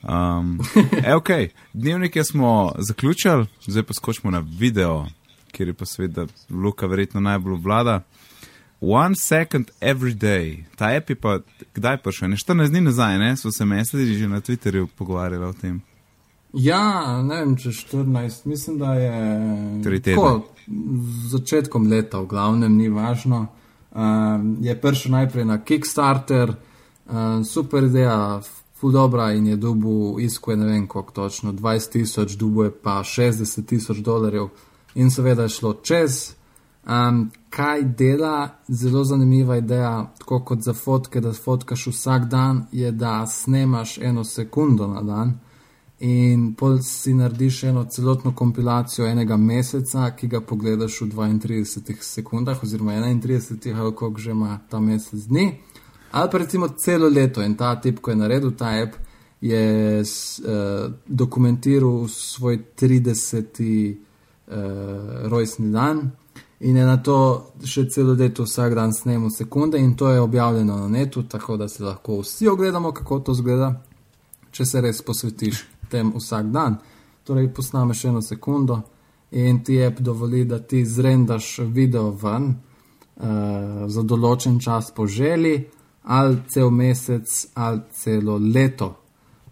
Um, e, ok, dnevnike smo zaključili, zdaj pa skočimo na video, kjer je pa seveda Luka verjetno najbolj vlada. One second every day. Ta app je pa kdaj prišel? Ne 14 dni nazaj, ne? So se mesli že na Twitterju pogovarjali o tem. Ja, ne vem, če 14, mislim, da je. Tako, začetkom leta, v glavnem, ni važno. Um, je prišel najprej na Kickstarter, um, super ideja, ful dobra in je dubu iskuje ne vem koliko točno, 20 tisoč, dubu je pa 60 tisoč dolarjev in seveda je šlo čez. Um, kaj dela, zelo zanimiva ideja, tako kot za fotke, da fotkaš vsak dan, je da snemaš eno sekundo na dan in pol si narediš eno celotno kompilacijo enega meseca, ki ga pogledaš v 32 sekundah, oziroma 31, ali koliko že ima ta mesec dni. Ali pa recimo celo leto in ta tip, ko je naredil ta app, je uh, dokumentiral svoj 30. uh, rojstni dan. In je na to še celo leto vsak dan snemo sekunde, in to je objavljeno na netu, tako da si lahko vsi ogledamo, kako to zgleda, če se res posvetiš tem vsak dan. Torej, posnameš eno sekundo in ti app dovoli, da ti zrendaš video ven uh, za določen čas po želji, ali cel mesec, ali celo leto.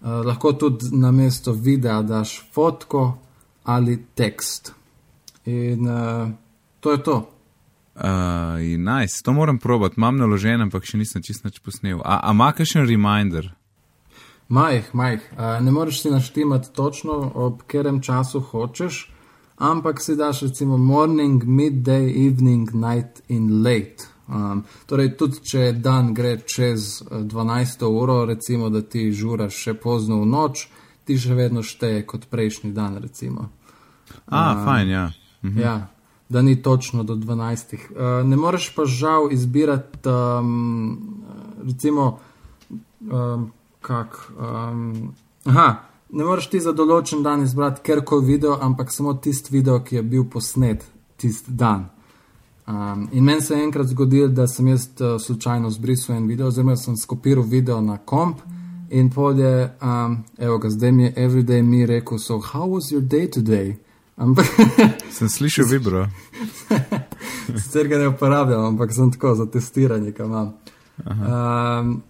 Uh, lahko tudi na mesto videa daš fotko ali tekst. In uh, to je to. Uh, nice. To moram probati, imam naložen, ampak še nisem čisto nič posnel. A, a ima kakšen reminder? Majh, majh. Uh, ne moreš si naštimati točno, ob katerem času hočeš, ampak si daš recimo morning, midday, evening, night in late. Um, torej, tudi če dan gre čez 12 uro, recimo, da ti žuraš še pozno v noč, ti še vedno šteje kot prejšnji dan. Recimo. A, um, fajn, ja. Mhm. ja. Da ni točno do 12. Uh, ne moreš pa žal izbirati, um, recimo, um, kak. Um, aha, ne moreš ti za določen dan izbrati kjerkoli video, ampak samo tisti video, ki je bil posnet tisti dan. Um, in meni se je enkrat zgodilo, da sem jaz uh, slučajno zbrisal en video, oziroma sem skopiral video na komp in polje, um, evo ga, zdaj mi je everyday mi rekel, so how was your day today? Ampak. sem slišal vibro. Sicer ga ne uporabljam, ampak sem tako za testiranje, kam imam. Um,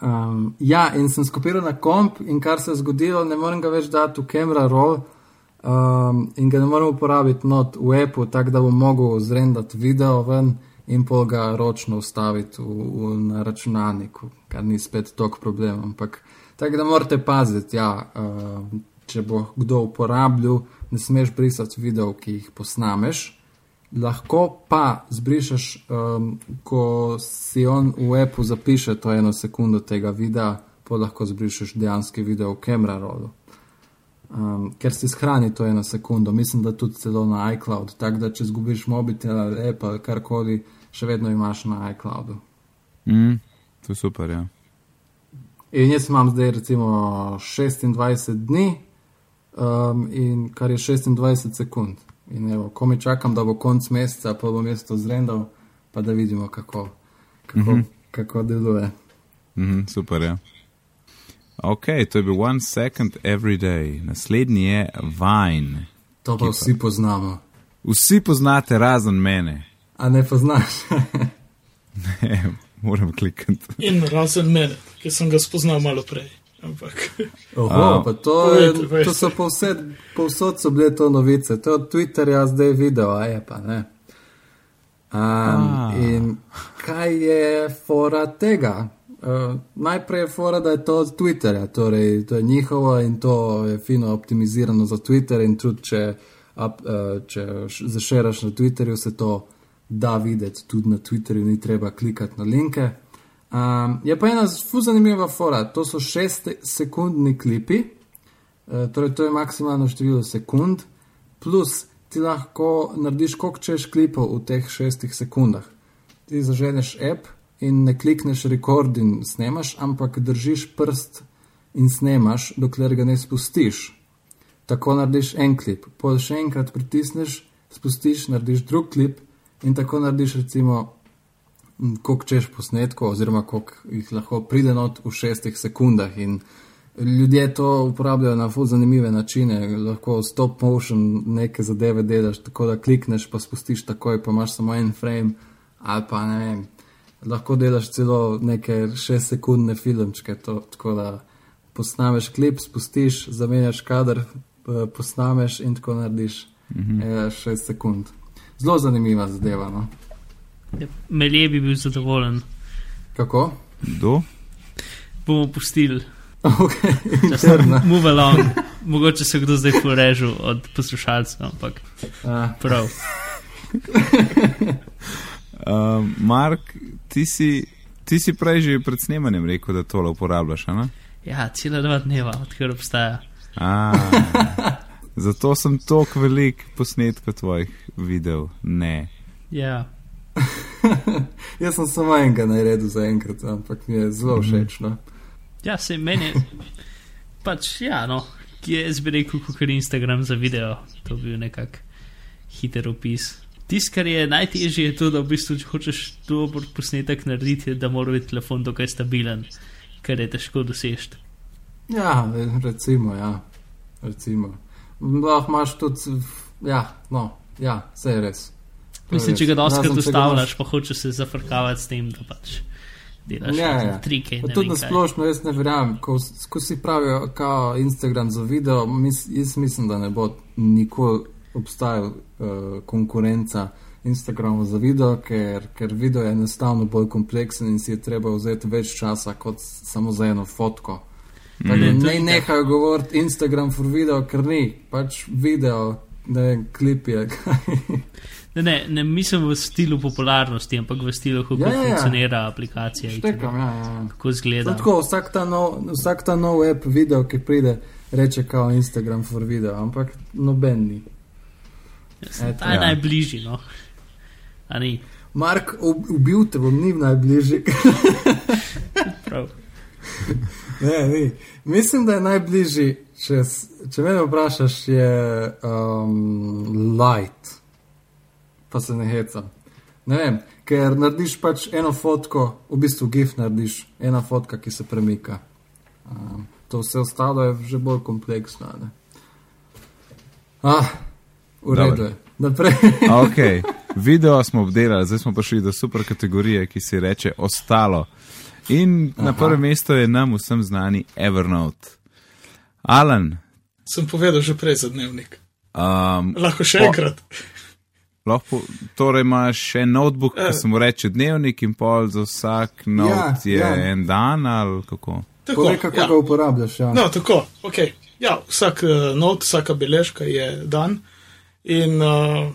um, ja, in sem skopiral na komp in kar se je zgodilo, ne morem ga več dati v camera roll um, in ga ne morem uporabiti not v appu, tako da bom mogel zrendati video ven in pol ga ročno ustaviti v, v, na računalniku, kar ni spet tok problem. Ampak tako da morate paziti, ja, uh, če bo kdo uporabljal, ne smeš brisati video, ki jih posnameš. Lahko pa zbrišeš, um, ko si on v appu zapiše to eno sekundo tega videa, pa lahko zbrišeš dejanski video v kamera rolu um, ker si shrani to eno sekundo, mislim, da tudi celo na iCloud. Tako da, če zgubiš mobitel ali app ali karkoli, še vedno imaš na iCloudu. Mm, to je super, ja. In jaz imam zdaj recimo 26 dni, um, in kar je 26 sekund. In evo, ko mi čakam, da bo konc meseca, pa bom jaz to zrendal, pa da vidimo, kako, kako, mm -hmm. kako deluje. Mm -hmm, super, ja. Ok, to je bil One Second Every Day, naslednji je Vine. To pa vsi poznamo. Vsi poznate, razen mene. A ne poznaš? ne, moram klikati. In razen mene, ki sem ga spoznal malo prej. Ampak. Oho, pa to, je, to so povsod, povsod so bile to novice. To je od Twitterja zdaj video, a je pa ne. Um, in kaj je fora tega? Uh, najprej je fora, da je to od Twitterja, torej to je njihovo in to je fino optimizirano za Twitter. In tudi, če, up, uh, če zašeraš na Twitterju, se to da videti tudi na Twitterju, ni treba klikati na linke. Um, je pa ena zelo zanimiva fora, to so šest sekundni klipi, uh, torej to je maksimalno število sekund, plus ti lahko narediš, koliko češ klipov v teh šestih sekundah. Ti zaženeš app in ne klikneš rekord in snemaš, ampak držiš prst in snemaš, dokler ga ne spustiš. Tako narediš en klip, pol še enkrat pritisneš, spustiš, narediš drug klip in tako narediš recimo, koliko češ posnetkov, oziroma koliko jih lahko pride not v šestih sekundah. In ljudje to uporabljajo na fuz zanimive načine, lahko stop motion neke zadeve delaš, tako da klikneš, pa spustiš takoj, pa imaš samo en frame ali pa ne vem lahko delaš celo neke 6-sekundne filmčke, to, tako da posnameš klip, spustiš, zamenjaš kader, posnameš in tako narediš 6 mm -hmm. sekund. Zelo zanimiva zadeva. No? Ja, Melje bi bil zadovoljen. Kako? Kdo? Bomo pustili. Okay, Move along. Mogoče se kdo zdaj porežil od poslušalcev, ampak uh. prav. Uh, Mark, ti si, ti si prej že pred snemanjem rekel, da tole uporabljaš. Ne? Ja, cela dva dneva, odkar obstaja. A, zato sem toliko velik posnetkov tvojih videl. Ne. Ja. Jaz sem samo enega naredil za enkrat, ampak mi je zelo Mhm. všeč. No? Ja, se meni. Pač, ja, no, ki je jaz bi rekel, kot Instagram za video. To bi bil nekak hiter opis. Tisto, kar je najtežje, je to, da v bistvu, če hočeš dober posnetek narediti, da mora biti telefon dokaj stabilen, kar je težko doseči. Ja, recimo, ja. Recimo. Lahko imaš tudi, ja, no, ja, vse je res. To Mislim, res. če ga doskrat ustavljaš, pa hočeš se zafrkavati s tem, da pač delaš Ja, ja. trike. Tudi na splošno jaz ne verjamem, ko, ko si pravijo, kao Instagram za video, mis, jaz mislim, da ne bo nikoli obstajal uh, konkurenca Instagramu za video, ker, ker video je enostavno bolj kompleksen in si je treba vzeti več časa kot samo za eno fotko. Tako Mm. ne nehajo govoriti Instagram for video, ker ni, pač video, da je klip je. Ne, ne, ne mislim v stilu popularnosti, ampak v stilu, kako Ja, ja, ja. funkcionira aplikacija. Štekam, ja, ja. ja. Kako izgleda. Tako, vsak ta, nov, vsak ta nov app video, ki pride, reče kao Instagram for video, ampak noben ni. Jasno, Eto. Ta je Ja. najbližji, no. Mark, ub- ubil te bom, ni najbližji. ne, ni. Mislim, da je najbližji, če, če me vprašaš, je um, light. Pa se ne heca. Ne vem, ker narediš pač eno fotko, v bistvu gif narediš, ena fotka, ki se premika. Um, to vse ostalo je že bolj kompleksno. Ne? Ah, v redu je. Naprej. Ok, video smo obdelali, zdaj smo prišli do super kategorije, ki se reče ostalo. In Aha. na prvem mestu je nam vsem znani Evernote. Alan, Sem povedal že prej za dnevnik. um, Lahko še Po- enkrat. lahko, torej imaš še notebook, Eh. ki se mu reče dnevnik in pol za vsak not Ja, je ja. en dan ali kako. Tako, Povej, kako ja. ga uporabljaš. Ja. No, tako, ok. Ja, vsak uh, not, vsaka beležka je dan. In uh,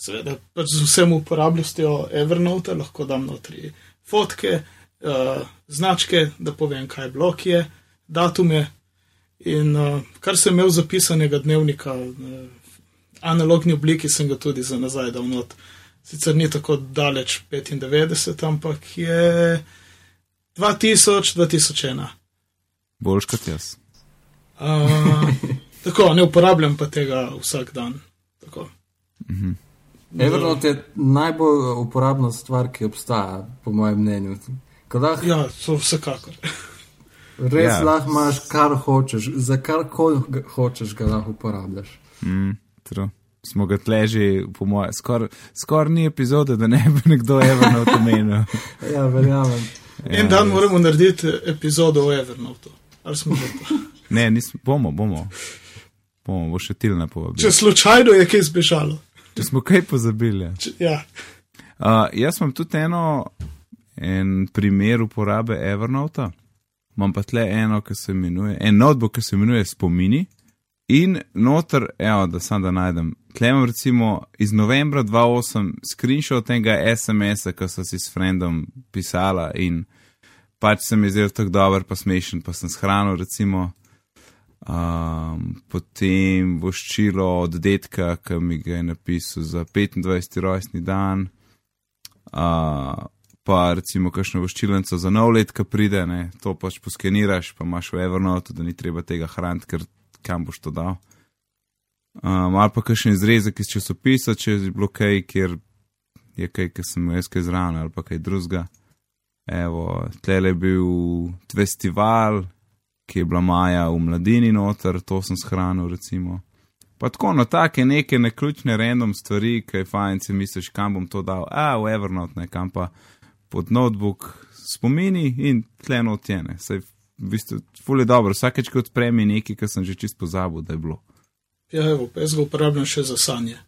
seveda, pač z vsem uporabljostjo Evernote lahko dam notri fotke, uh, značke, da povem, kaj blok je, datume. In uh, kar sem imel zapisanega dnevnika, v analogni obliki sem ga tudi za nazaj dal not. Sicer ni tako daleč 95, ampak je 2000, 2001. Boljš kot jaz. Uh, tako, ne uporabljam pa tega vsak dan. Tako. Evernote je najbolj uporabna stvar, ki obstaja, po mojem mnenju. Lahko, Ja, to vsekakor. res Ja. lahko imaš, kar hočeš, za kar koli hočeš, ga lahko uporabljaš. Mm, true. Smo ga tleži, po mojem, skoraj skor ni epizode, da ne bi nekdo Evernote omenil. Ja, verjamem. Ja, En dan res. moramo narediti epizodo o Evernote. Ali smo že to? Ne, nismo, bomo, bomo. Bomo, bo še tilna povabila. Če slučajno je kaj zbežalo. Če smo kaj pozabili. Če, ja, Uh, jaz imam tudi eno, en primer uporabe Evernota. Imam pa tle eno, ki se imenuje, en notebook, ki se imenuje Spomini. In noter, evo, da sam da najdem. Tle imam recimo iz novembra 2008 screenshot tega SMS-a, ki so si s frendom pisala in pač se mi je zdel tako dober, pa smešen, pa sem shranil recimo. Um, potem voščilo od detka, ki mi ga je napisal za 25. rojstni dan. Uh, pa recimo kakšno voščilnico za nov let, ki pride, ne, to pač poskeniraš, pa imaš v Evernote, da ni treba tega hraniti, ker kam boš to dal. Um, ali pa kakšen izrezek iz časopisa, če je bilo kaj, kjer je kaj, ki sem jaz kaj zraven, ali pa kaj drugega. Evo, tle je bil festival, ki je bila maja v mladini noter, to sem shranil recimo. Pa tako, no, take neke neključne random stvari, ki je fajn, si misliš, kam bom to dal, a v Evernote, ne kam pa pod notebook spomini in tle notjene. Sej, v bistvu, ful je dobro, vsakeč, ko odprem je nekaj, kar sem že čist pozabil, da je bilo. ja evo, jaz ga uporabljam še za sanje.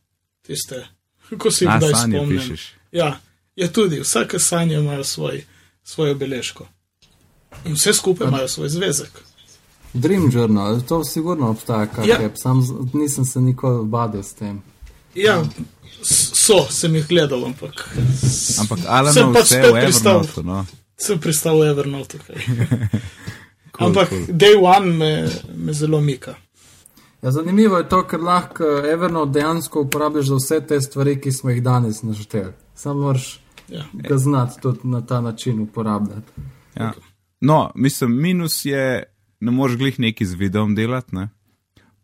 Tiste, ko si jih kdaj pišeš. Ja, ja, tudi vsake sanje imajo svoj, svojo beležko. In vse skupaj imajo svoj zvezek. Dream Journal, to sigurno obstaja, kar Ja. je, sam nisem se nikoli badal s tem. Ja, so, sem jih gledal, ampak. Ampak Alan sem pač spet pristal, Evernote, no. sem pristal v Evernote. Okay. Cool, ampak cool. day one me, me zelo mika. Ja, zanimivo je to, ker lahko Evernote dejansko uporabljaš za vse te stvari, ki smo jih danes našteli. Samo moraš Ja. ga znati tudi na ta način uporabljati. Ja. No, mislim, minus je, ne moreš glih neki z videom delati, ne?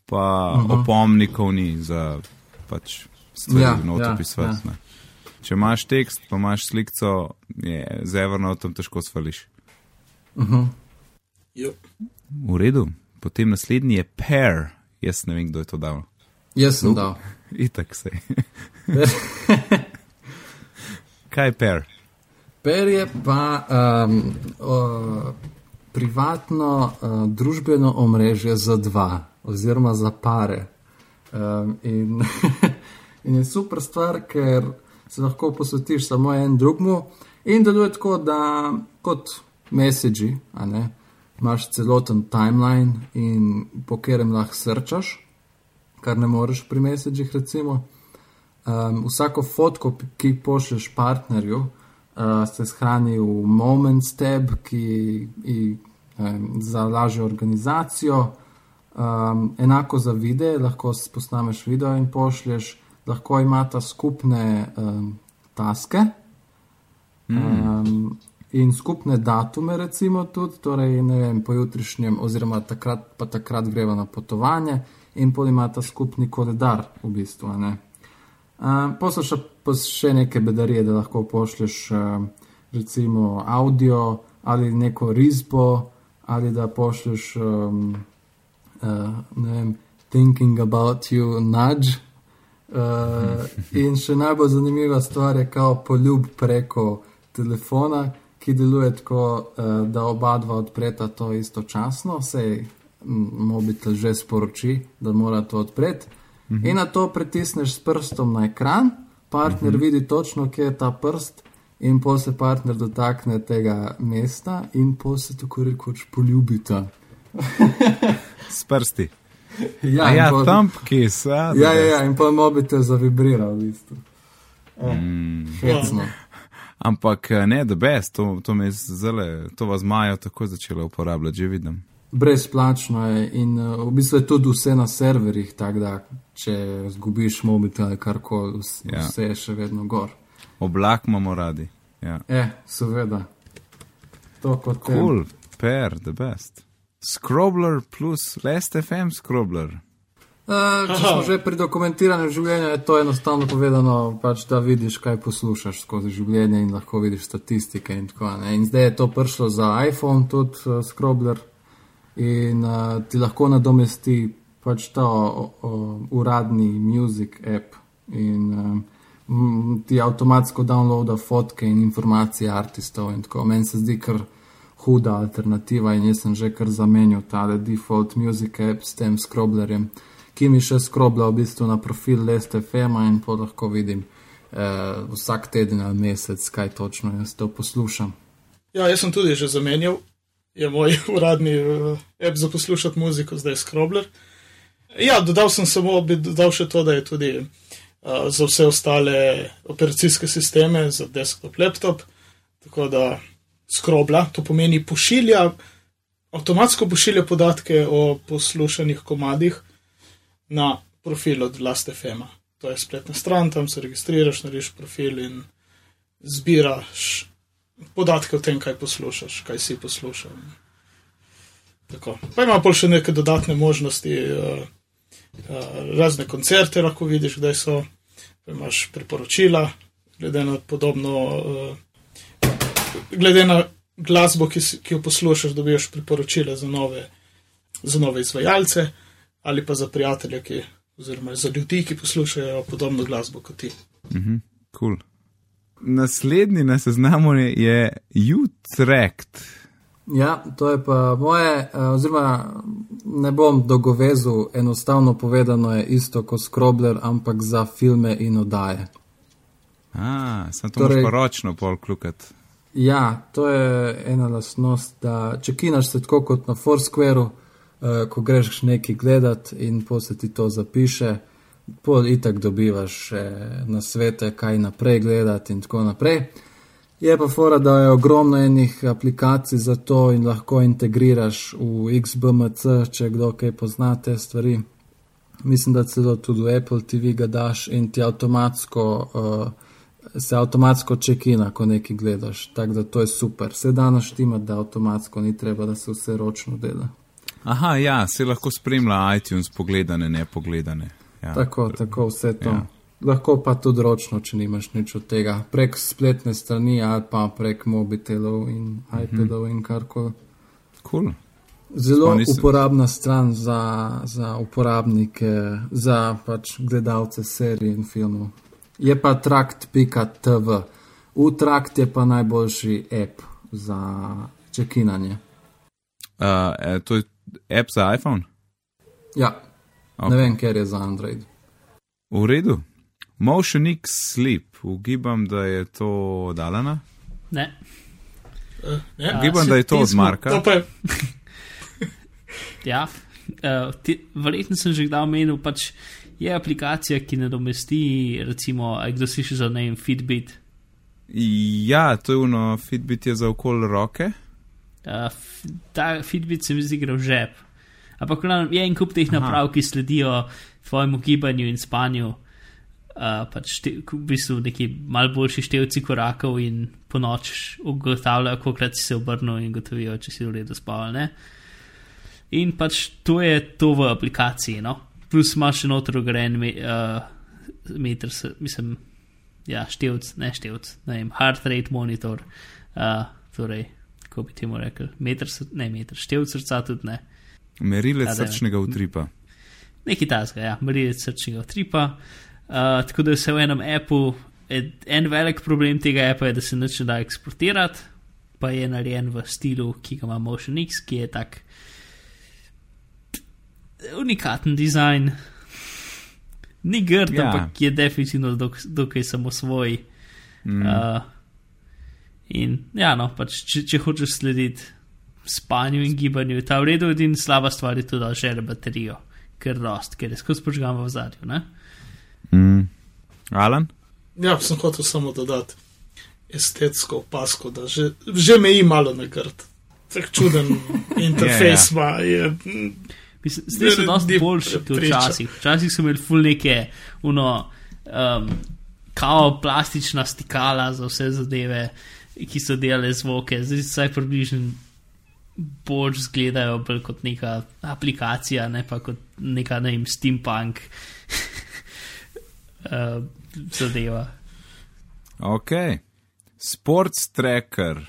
pa uh -huh. opomnikov ni za pač stvari Ja, not ja, ja. ne. Če imaš tekst, pa imaš sliko, je z Evernotom težko svališ. Uh -huh. Jo. V redu, potem naslednji je Pair. Jaz ne vem, kdo je to dal. Jaz sem No. dal. Itak se. Kaj je Pair? Per je pa um, o, privatno uh, družbeno omrežje za dva, oziroma za pare. Um, in, in je super stvar, ker se lahko posvetiš samo en drugmu in deluje tako, da kot messagi, imaš celoten timeline, in po katerem lahko srčaš, kar ne moreš pri messagih, recimo. Um, vsako fotko, ki pošlješ partnerju, uh, se shrani v Moments tab, ki je um, za lažjo organizacijo. Um, enako za videe, lahko posnameš video in pošlješ, lahko imata skupne um, taske. Um, in skupne datume, recimo, tudi, torej, ne vem, pojutrišnjem, oziroma takrat, pa takrat greva na potovanje, in pol imata skupni koledar, v bistvu. ne. Um, Posluš pa še neke bedarije, da lahko pošlješ um, recimo audio ali neko risbo, ali da pošlješ um, uh, ne vem, thinking about you nudge. Uh, in še najbolj zanimiva stvar je kao poljub preko telefona, ki deluje tako, uh, da oba dva odpreta to istočasno, sej mobitel že sporoči, da mora to odpreti. Mhm. In na to pritisneš s prstom na ekran, partner mhm. vidi točno, kje je ta prst, in po se partner dotakne tega mesta, in po se tako rekoč poljubita. S prsti. Ja, Ja, ja pol- thumb kiss. A, ja, ja, ja, in pa mobitel zavibrira v bistvu. Mm. Hecno. Ampak eh, ne, da best, to, to me zelo, to vas majo tako začela uporabljati, že vidim. Brezplačno je in uh, v bistvu je tudi vse na serverjih, tako da če zgubiš mobitel ali karkoli, vs- Ja. vse je še vedno gor. Oblak imamo radi. Ja. E, seveda. To kot tem. Cool, per, the best. Scrobler plus Last FM Scrobler. Uh, če smo že pri dokumentiranju življenja, je to enostavno povedano, pač, da vidiš, kaj poslušaš skozi življenje in lahko vidiš statistike. In, tako, ne. in zdaj je to prišlo za iPhone, tudi uh, Scrobler, in uh, ti lahko nadomesti pač ta o, o, uradni music app. In um, ti avtomatsko downloada fotke in informacije artistov. In tako. Meni se zdi kar huda alternativa in jaz sem že kar zamenjal tale default music app s tem Scroblerjem ki mi še skrobla v bistvu na profil Leste Fema in pa lahko vidim eh, vsak teden ali mesec, kaj točno jaz to poslušam. Ja, jaz sem tudi že zamenjal, je moj uradni uh, app za poslušati muziko, zdaj Scrobler. Ja, dodal sem samo, bi dodal še to, da je tudi uh, za vse ostale operacijske sisteme, za desktop, laptop, tako da Scrobla, to pomeni pošilja, avtomatsko pošilja podatke o poslušanih komadih na profil od Last FM. To je spletna stran, tam se registriraš, narediš profil in zbiraš podatke o tem, kaj poslušaš, kaj si poslušal. Tako. Pa ima pa še neke dodatne možnosti, uh, uh, razne koncerte lahko vidiš, kdaj so, pa imaš priporočila, glede na podobno, uh, glede na glasbo, ki, si, ki jo poslušaš, dobiš priporočila za nove, za nove izvajalce ali pa za prijatelje, ki, oziroma za ljudi, ki poslušajo podobno glasbo kot ti. Mhm, cool. Naslednji na seznamu je Utrecht. Ja, to je pa moje, eh, oziroma ne bom dogovezal, enostavno povedano je isto kot Scrobler, ampak za filme in oddaje. A, sem to Torej- pa ročno pol klukat. Ja, to je ena lasnost, da če kinaš se tako kot na Foursquareu, uh, ko greš nekaj gledat in po se ti to zapiše, pol itak dobivaš eh, na svete, kaj naprej gledati in tako naprej. Je pa fora, da je ogromno enih aplikacij za to in lahko integriraš v XBMC, če kdo kaj pozna te stvari. Mislim, da celo tudi v Apple TV ga daš in ti avtomatsko, uh, se avtomatsko čekina, ko nekaj gledaš. Tako da to je super. Se danes štima, da avtomatsko ni treba, da se vse ročno dela. Aha, ja, se lahko spremlja iTunes pogledane, ne pogledane. Ja. Tako, tako vse to. Ja. Lahko pa tudi ročno, če nimaš nič od tega, prek spletne strani ali pa prek mobitelov in iPadov in karkoli. Cool. Zelo nisem- uporabna stran za, za uporabnike, za pač gledalce serij in filmov. Je pa trakt.tv. Utrakt je pa najboljši app za čekinanje. Uh, e, to je app za iPhone? Ja, Ok. ne vem, ker je za Android. V redu. Motion X Sleep, ugibam, da je to Dalana. Ne. Eh, ne? A, Ugibam, se- da je to od Marka. Ja, uh, ti, verjetno sem že kdaj omenil, pač je aplikacija, ki nadomesti, recimo, a kdo sliši za najem Fitbit. Ja, to je uno, Fitbit je za okol roke. Uh, ta Fitbit se mi zdi gre v žep. Ampak je en kup teh naprav, ki sledijo tvojemu gibanju in spanju. Uh, pač šte, v bistvu neki mal boljši števci korakov in po noč ugotavljajo, koliko si se obrnil in gotovijo, če si v redu spal. ali Ne? In pač to je to v aplikaciji, no. Plus imaš še noter ugrajen me, uh, meter, mislim, ja, števc, ne števc, ne vem, heart rate monitor, uh, torej, kako bi temu rekel, meter, ne meter, števc srca tudi ne. Merilec da je. srčnega utripa. Nekaj tasga, ja, merilec srčnega utripa. Uh, tako da vse v enem appu. Ed, en velik problem tega appa je, da se nič ne da eksportirati, pa je narejen v stilu, ki ga ima Motion X, ki je tak unikaten dizajn. Ni grd, Ja. ampak je definitivno dok, dokaj samosvoj. Mm. Uh, in ja, no, pač, če, če hočeš slediti spanju in gibanju, je ta v redu, in slaba stvar je tudi, da žere baterijo, ker rost, ker je skozi požgan v zadju. Ne? Mm. Alan? ja, sem hotel samo dodati estetsko opasko, da že, že meji malo na grd. Tak čuden interfejs ima. je, mm, Mislim, Zdaj so dosti boljši kot včasih. Včasih so imeli ful neke, uno, um, kao plastična stikala za vse zadeve, ki so delale zvoke. Zdaj vsaj približno bolj izgledajo bolj kot neka aplikacija, ne pa kot neka, ne vem, steampunk uh, zadeva. Ok. Sports tracker.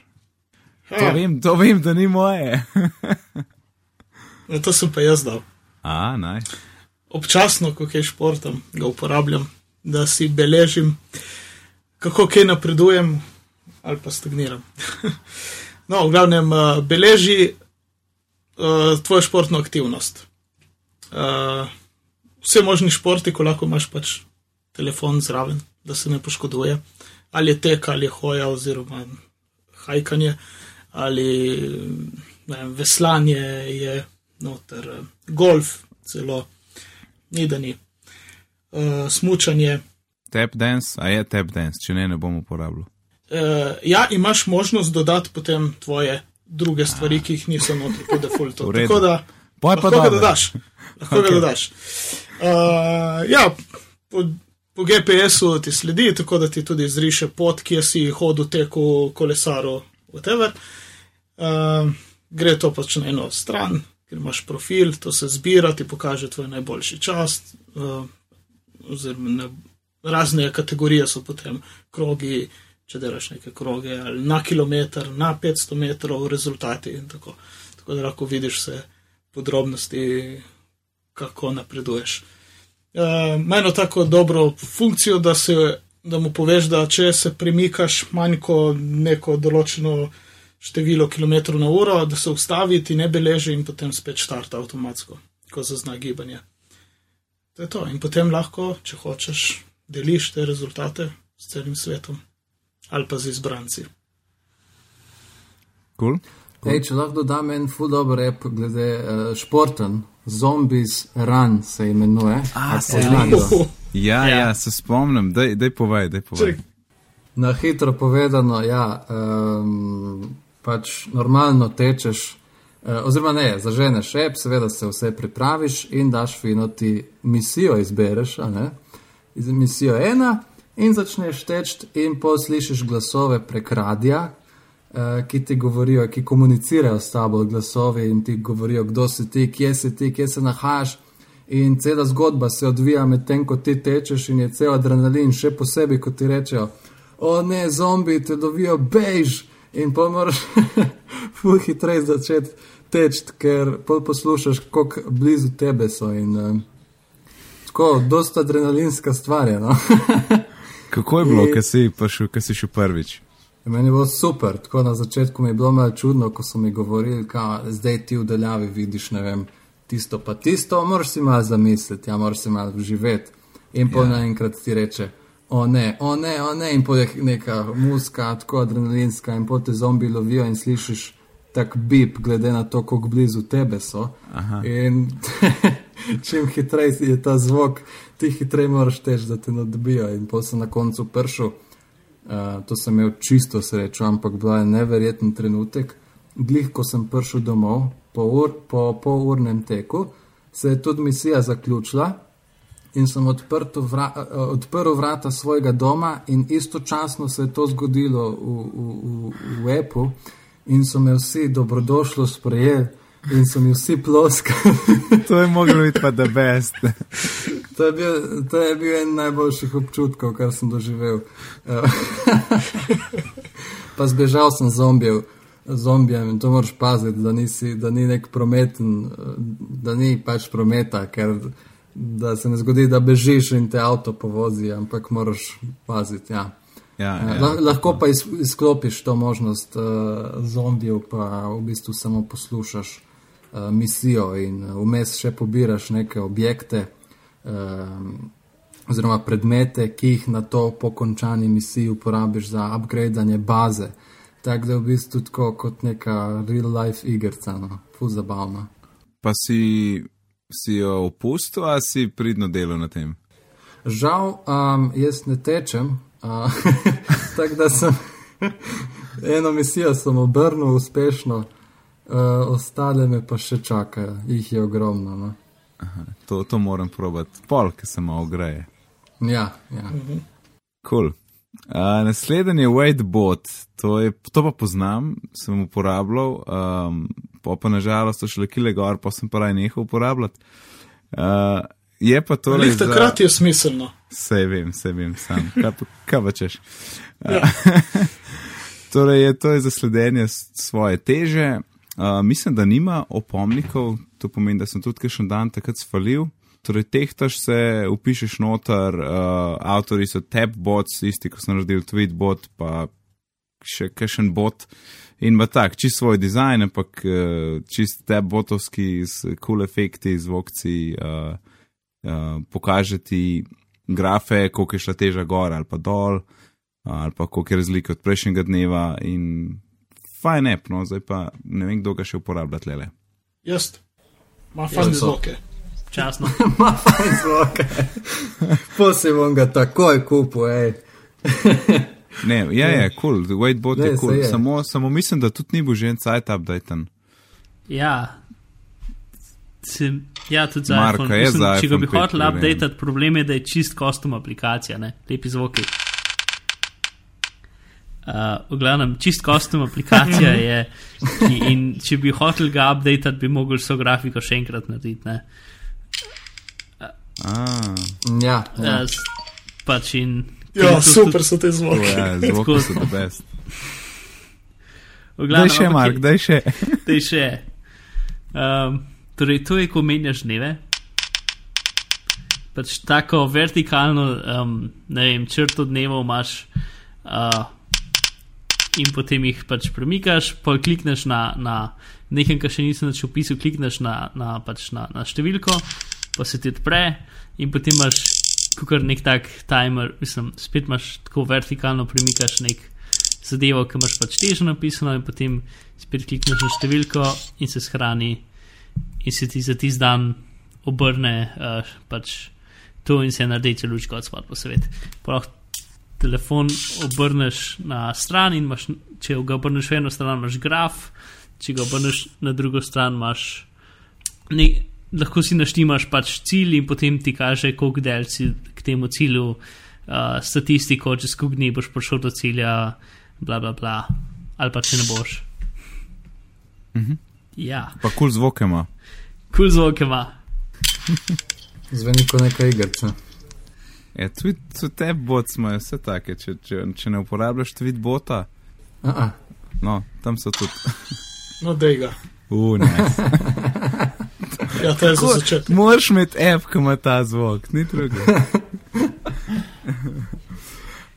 To Ja, vem, to vem, da ni moje. ja, to sem pa jaz dal. A, naj. Občasno, ko kaj športam, ga uporabljam, da si beležim, kako kaj napredujem ali pa stagniram. no, v glavnem, uh, beleži uh, tvojo športno aktivnost. Uh, vse možni športi, ko lahko imaš pač telefon zraven, da se ne poškoduje. Ali je tek, ali je hoja, oziroma hajkanje, ali vem, veslanje je noter, golf, celo, ni da ni. Uh, smučanje. Tap dance, a je tap dance, če ne, ne bom uporabljal. Uh, ja, imaš možnost dodati potem tvoje druge stvari, ki jih niso notri po defaultu. V. Tako da Poj pa lahko ga dodaš. Lahko Ok. ga dodaš. Uh, ja, po, po GPS-u ti sledi, tako da ti tudi zriše pot, kje si hodil, teku, kolesaro, whatever. Uh, gre to pač na eno stran, ker imaš profil, to se zbira, ti pokaže tvoj najboljši čas. Uh, oziroma razne kategorije so potem krogi, če delaš neke kroge, ali na kilometr, na 500 metrov, rezultati in tako. Tako da lahko vidiš vse podrobnosti, kako napreduješ. Uh, Meno tako dobro funkcijo, da, se, da mu poveš, da če se premikaš manj kot neko določeno število kilometrov na uro, da se ustavi, ti ne beleži in potem spet štarta avtomatsko, ko zazna gibanje. To je to. In potem lahko, če hočeš, deliš te rezultate s celim svetom ali pa z izbranci. Cool? Ej, če lahko dodam en full dober app glede uh, športen, Zombies Run se imenuje. A, se res? Ja, ja, Ja. se spomnim, daj, daj povej, daj povej. Ček, Na hitro povedano, ja, um, pač normalno tečeš, uh, oziroma ne, zaženeš app, seveda se vse pripraviš in daš fino ti misijo izbereš, a ne? Iz misijo ena in začneš teči in poslišiš glasove prek radia, uh, ki ti govorijo, ki komunicirajo s tabo glasovi in ti govorijo, kdo si ti, kje si ti, kje se nahajaš. in cela zgodba se odvija medtem, ko ti tečeš in je cel adrenalin, še posebej, ko ti rečejo, o ne, zombi te lovijo, bež in pa moraš ful hitreje začeti teči, ker poslušaš, kako blizu tebe so. In, uh, tako, dosta adrenalinska stvar je. No? Kako je bilo, kaj si, šel, si šel prvič? Meni je bilo super, tako na začetku mi je bilo malo čudno, ko so mi govorili, da zdaj ti v daljavi vidiš, ne vem, tisto pa tisto, moraš si malo zamisliti, ja, moraš si malo živeti. In pa ja. naenkrat ti reče, o ne, o ne, o ne, in potem je neka muska, tako adrenalinska, in potem te zombi lovijo in slišiš tak bip, glede na to, kako blizu tebe so. In čim hitreje je ta zvok, ti hitreje moraš teči, da te nadbijo. In potem sem na koncu pršel, uh, to sem imel čisto srečo, ampak bila je neverjeten trenutek. Glih, ko sem prišel domov, po, ur, po polurnem teku, se je tudi misija zaključila in sem vra, odprl vrata svojega doma, in istočasno se je to zgodilo v, v, v, v Apple, in so me vsi dobrodošlo sprejeli, in so mi vsi ploskali. to je moglo biti pa da best. to, je bil, to je bil en najboljših občutkov, kar sem doživel. pa zbežal sem zombijev zombijem in to moraš paziti, da, nisi, da ni nek prometen, da ni pač prometa, ker da se ne zgodi, da bežiš in te avto povozi, ampak moraš paziti. Ja. Ja, ja, ja, lahko pa izklopiš to možnost uh, zombijev, pa v bistvu samo poslušaš misijo in vmes še pobiraš neke objekte. Uh, Oziroma, predmete, ki jih na to po končani misiji uporabiš za upgradanje baze. Tako da je v bistvu tako kot neka real life igrica, no, fu zabavna. Pa si, si jo opustil, ali si pridno delal na tem? Žal, um, jaz ne tečem, uh, tako da sem eno misijo sem obrnil uspešno, uh, ostale me pa še čakajo, jih je ogromno. No. Aha, to, to moram probati, pol, ki se malo greje. Ja, ja. Cool. Uh, naslednji je Wadebot, to, to pa poznam, sem uporabljal, um, pa, pa nažalost so šle kile gor, pa sem pa raj nehal uporabljati. Uh, je pa to res. Za... Takrat je smiselno. Vse vem, vse vem, sam. Kaj pa češ? Ja. torej, je to je za sledenje svoje teže. Uh, mislim, da nima opomnikov, to pomeni, da sem tudi še en dan takrat svalil torej tehtaš se, upišeš noter, uh, avtori so tabbots, isti, ko sem naredil tweetbot, pa še kakšen bot. In ima tak, čist svoj dizajn, ampak uh, čist tabbotovski, s kul cool efekti, zvokci, uh, uh, pokaže ti grafe, koliko je šla teža gor ali pa dol, uh, ali pa koliko je razlika od prejšnjega dneva. In fajn app, no, zdaj pa ne vem, kdo ga še uporablja tle. Jaz, ima fajn zvoke. Okay časno. Ma fajn zvok. Posebej ga takoj kupil, hej. ne, ja, je, je, cool, Whiteboard je cool. Je. Samo, samo mislim, da tudi ni bil že en site update. Ja. Sem, ja, tudi za Marka iPhone. Mislim, za če ga bi hotel update, problem je, da je čist custom aplikacija, ne? lepi zvoki. Uh, v glavnem, čist custom aplikacija je, ki, in če bi hotel ga update, bi mogel so grafiko še enkrat narediti. Ah. Ja, ja. Pač in. Ja, super so te zvoke. Ja, zvoke so the best. Daj še, Mark, daj še. Daj še. Um, torej, to je, ko menjaš dneve. Pač tako vertikalno, um, ne vem, črto dnevov imaš uh, in potem jih pač premikaš, pa klikneš na, na nekaj, kar še nisem več opisal, klikneš na, na, pač na, na številko pa se ti odpre, in potem imaš kar nek tak timer, mislim, spet imaš tako vertikalno premikaš nek zadevo, ki imaš pač težo napisano, in potem spet klikneš na številko in se shrani, in se ti za tisti dan obrne uh, pač to in se naredi lučka od spod po svet. Prav telefon obrneš na stran in imaš, če ga obrneš v eno stran, imaš graf, če ga obrneš na drugo stran, imaš. Ne, lahko si naštimaš pač cilj in potem ti kaže, koliko del si k temu cilju, uh, statistiko, če skupaj dni boš prišel do cilja, bla bla bla, ali pa če ne boš. Mhm. Ja. Pa kul cool zvok ima. Kul cool zvok ima. Zveni kot neka igrica. Ja, tweet, te bots imajo vse take, če, če, če ne uporabljaš tweet bota, Aha. no, tam so tudi. No, dej ga. Uh, ne. Ja, to je za začetek. Moraš imeti app, ki ima ta zvok, ni druga.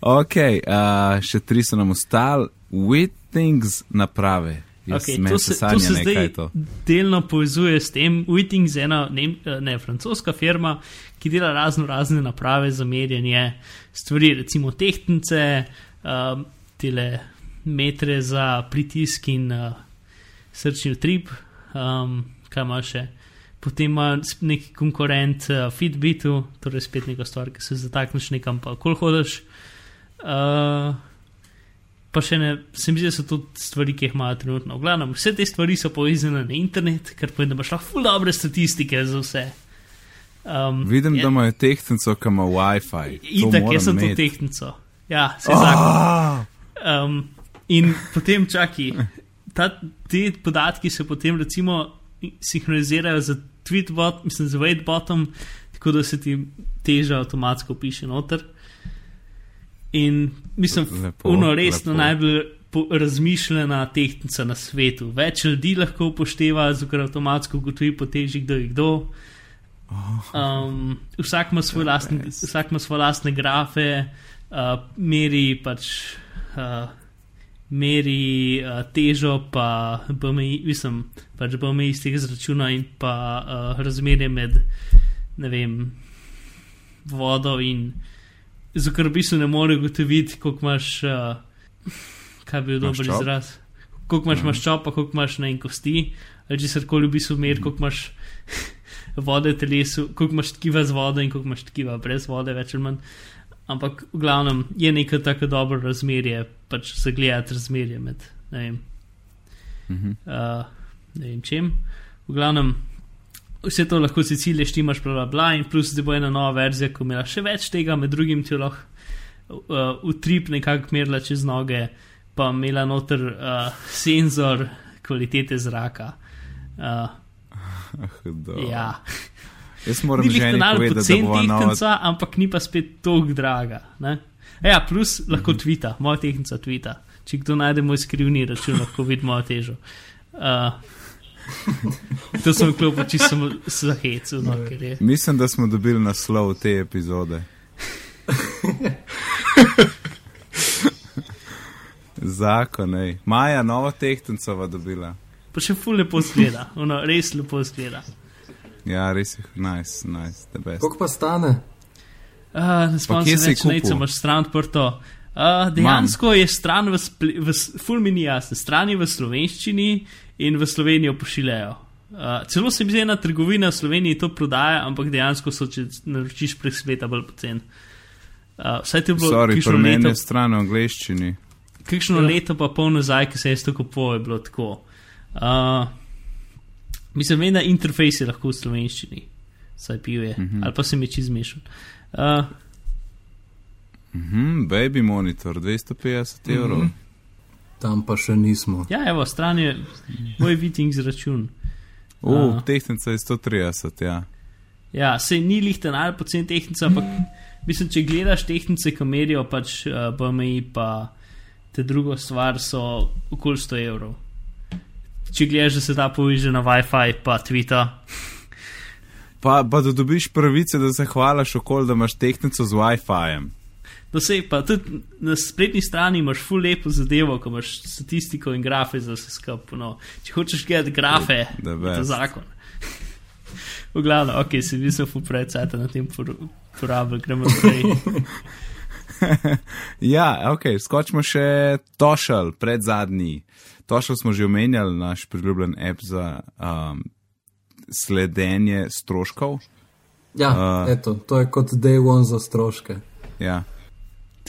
ok, uh, še tri so nam ostali, with things naprave. Jaz Okay, to se se, to se nekaj zdaj to. delno povezuje s tem. Witings je ena ne, ne, francoska firma, ki dela razno razne naprave za merjenje stvari, recimo tehtnice, um, tele metre za pritisk in uh, srčni utrip, um, kaj ima še. Potem ima neki konkurent uh, Fitbitu, torej spet neka stvar, ki se zatakneš nekam, pa kol hodiš. Uh, pa še ne, se mi zdi, da so to stvari, ki jih imajo trenutno. V glavnem, vse te stvari so povezane na internet, kar pomeni, da imaš lahko ful dobre statistike za vse. Um, Vidim, je- da imajo tehtnico, ki ima WiFi. Itak, jaz sem to tehtnico. Ja, se zakon. Ah, Um, in potem čaki, ta, te podatki se potem recimo sinhronizirajo z tweetbot, mislim, z waitbotom, tako da se ti teža avtomatsko piše noter. In mislim, Lepo, uno resno lepo. najbolj razmišljena tehtnica na svetu. Več ljudi lahko upošteva, ker avtomatsko ugotovi po teži, kdo je kdo. Um, vsak, ima svoj lastni, vsak ima svoje lastne grafe, uh, meri pač. Uh, Meri uh, težo, pa BMI, mislim, pač BMI iz tega izračuna in pa uh, razmerje med, ne vem, vodo in Zato v bistvu ne more ugotoviti, koliko imaš, uh, kaj bi bil dober Maščob? izraz, koliko imaš Mhm. maščob, pa koliko imaš na en kosti, ali če se v bistvu meri, koliko imaš vode v telesu, koliko imaš tkiva z vodo in koliko imaš tkiva brez vode, več ali manj. Ampak v glavnem je neko tako dobro razmerje, pač zagledati razmerje med, ne vem, mhm. uh, ne vem čem. V glavnem, vse to lahko si cilje štimaš, bla, bla, bla, in plus zdaj bo ena nova verzija, ko imela še več tega, med drugim ti lahko uh, utrip nekako merila čez noge, pa imela noter uh, senzor kvalitete zraka. Uh. ja, Jaz moram povedati, da pocen bo nova. tehnica, ampak ni pa spet tako draga. Ne? Ja, plus lahko Mhm. tvita, moja tehnica tvita. Če kdo najde moj skrivni račun, lahko vidi mojo težo. Uh, to sem kljub čisto samo za hecu, no, je. Mislim, da smo dobili naslov te epizode. Zakon, ej. Maja, novo tehtnico va dobila. Pa še ful lepo zgleda, ono, res lepo zgleda. Ja, res je, nice, nice, the best. Koliko pa stane? Uh, ne spomnim se več, kupil? imaš stran odprto. Uh, dejansko je stran v, v ful mi ni jasno, stran je v slovenščini in v Slovenijo pošiljajo. Uh, celo se mi zdi, ena trgovina v Sloveniji to prodaja, ampak dejansko so, če naročiš prek spleta, bolj pocen. Uh, vsaj to je bilo Sorry, kakšno pri meni leto, je stran v angleščini. kakšno Ja. leto pa pol nazaj, ki se je to kupoval, je bilo tako. Uh, mislim, da interfejs je lahko v slovenščini, saj pije, uh Mhm. -huh. ali pa se mi čez mešal. Uh, Mhm, baby monitor, 250 evrov. Mhm. Tam pa še nismo. Ja, evo, stran je moj viting z račun. Uh, A. tehtnica je 130, ja. Ja, se ni lihten ali pocen tehnica, ampak mislim, če gledaš tehnice, ki merijo pač uh, BMI, pa te drugo stvar so okoli 100 evrov. Če gledaš, da se da poveže na WiFi, pa Twitter. Pa, pa da dobiš pravice, da se hvalaš okol, da imaš tehtnico z WiFi-jem. No, sej pa tudi na spletni strani imaš full lepo zadevo, ko imaš statistiko in grafe za vse skupaj. No. Če hočeš gledati grafe, The je to zakon. V glavnem, ok, se vi so fuprejcate na tem por- porabi, gremo naprej. Ja, ok, skočimo še Tošal, pred zadnji. Tošal smo že omenjali, naš priljubljen app za um, sledenje stroškov. Ja, uh, eto, to je kot day one za stroške. Ja.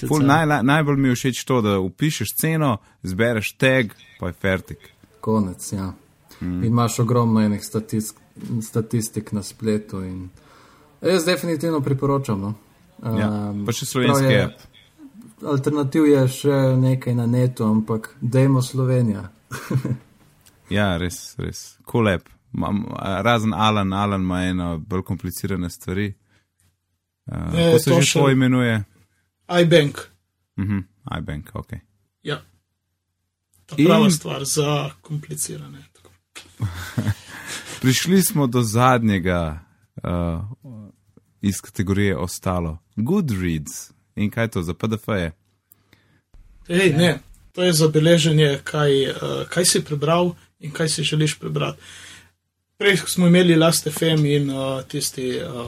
Ful, naj, naj, najbolj mi je všeč to, da upišeš ceno, zbereš tag, pa je fertik. Konec, ja. Mm. In imaš ogromno enih statistik, statistik na spletu. In... Jaz definitivno priporočam. No. Ja. Um, Pa še slovenski app. Alternativ je še nekaj na netu, ampak dajmo Slovenija. Ja, res, res. Cool app. Mam, razen Alan, Alan ima eno bolj komplicirane stvari. Uh, Ne, kako se to že še- to imenuje? iBank. Uh -huh, iBank, ok. Ja. Ta In- prava stvar za komplicirane. Prišli smo do zadnjega uh, iz kategorije ostalo. Goodreads. In kaj je to za PDF? -je? Ej, ne, to je zabeleženje, kaj, uh, kaj si prebral in kaj si želiš prebrati. Prej smo imeli Last FM in uh, tisti, uh,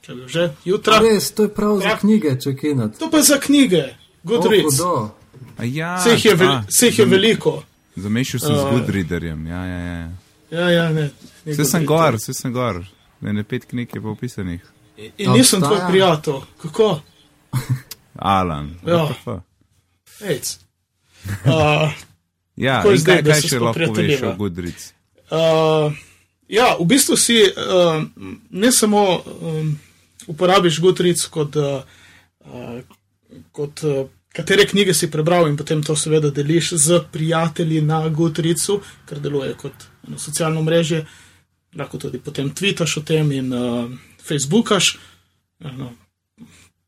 če bi že, jutra. Res, to je prav za Ja. knjige, če kinat. To pa za knjige, Goodreads. Oh, A Ja, Vseh je, vel, a, vseh je veliko. Zamešal sem z Uh, Goodreaderjem. Ja, ja, ja. Ja, ja, ne. Vse sem gor, vse sem gor. Ne, ne pet knjig je pa opisanih. In nisem tvoj prijatelj. Kako? Alan. Ja. Uh, Ja, Tako je in zdaj, kaj, še lahko poveš spoprijateljiva. o Goodreads? Uh, ja, v bistvu si uh, ne samo um, uporabiš Goodreads kot, uh, uh, kot uh, katere knjige si prebral in potem to seveda deliš z prijatelji na Goodreadsu, ker deluje kot eno socialno mrežje. Lahko tudi potem tvitaš o tem in uh, facebookaš, no,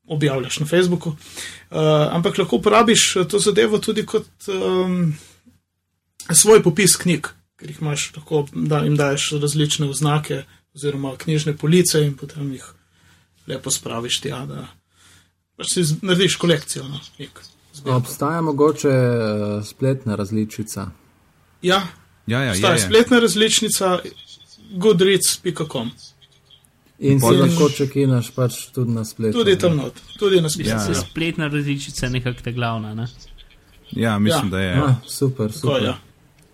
objavljaš na Facebooku. Uh, ampak lahko uporabiš eh, to zadevo tudi kot um, svoj popis knjig, ker jih imaš tako, da jim daješ različne oznake oziroma knjižne police in potem jih lepo spraviš tja, da pač si narediš kolekcijo. No, knjig, zbirko. Obstaja mogoče uh, spletna različica. ja, Ja, ja, obstaja je, je. spletna različnica goodreads.com. In si lahko če kinaš pač tudi na spletu. Tudi tam not, tudi na Mislim, spletu. da Ja, je ja. spletna različica nekako ta glavna. Ne? Ja, mislim, Ja. da je. Ah, super, Tako, super. ja.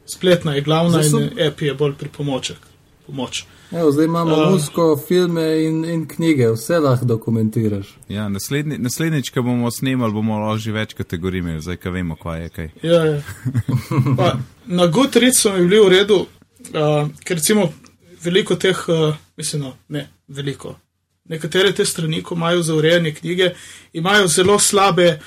Spletna je glavna Zdaj in app je bolj pripomoček. Pomoč. Evo, zdaj imamo Uh. uh, muziko, filme in, in knjige, vse lahko dokumentiraš. Ja, naslednji, naslednjič, ko bomo snemali, bomo lahko že več kategorij imeli, zdaj, ko vemo, kaj je kaj. Ja, ja. Pa, na so mi bili v redu, uh, ker recimo veliko teh, uh, mislim, no, ne veliko. Nekatere te strani, ko imajo za urejanje knjige, imajo zelo slabe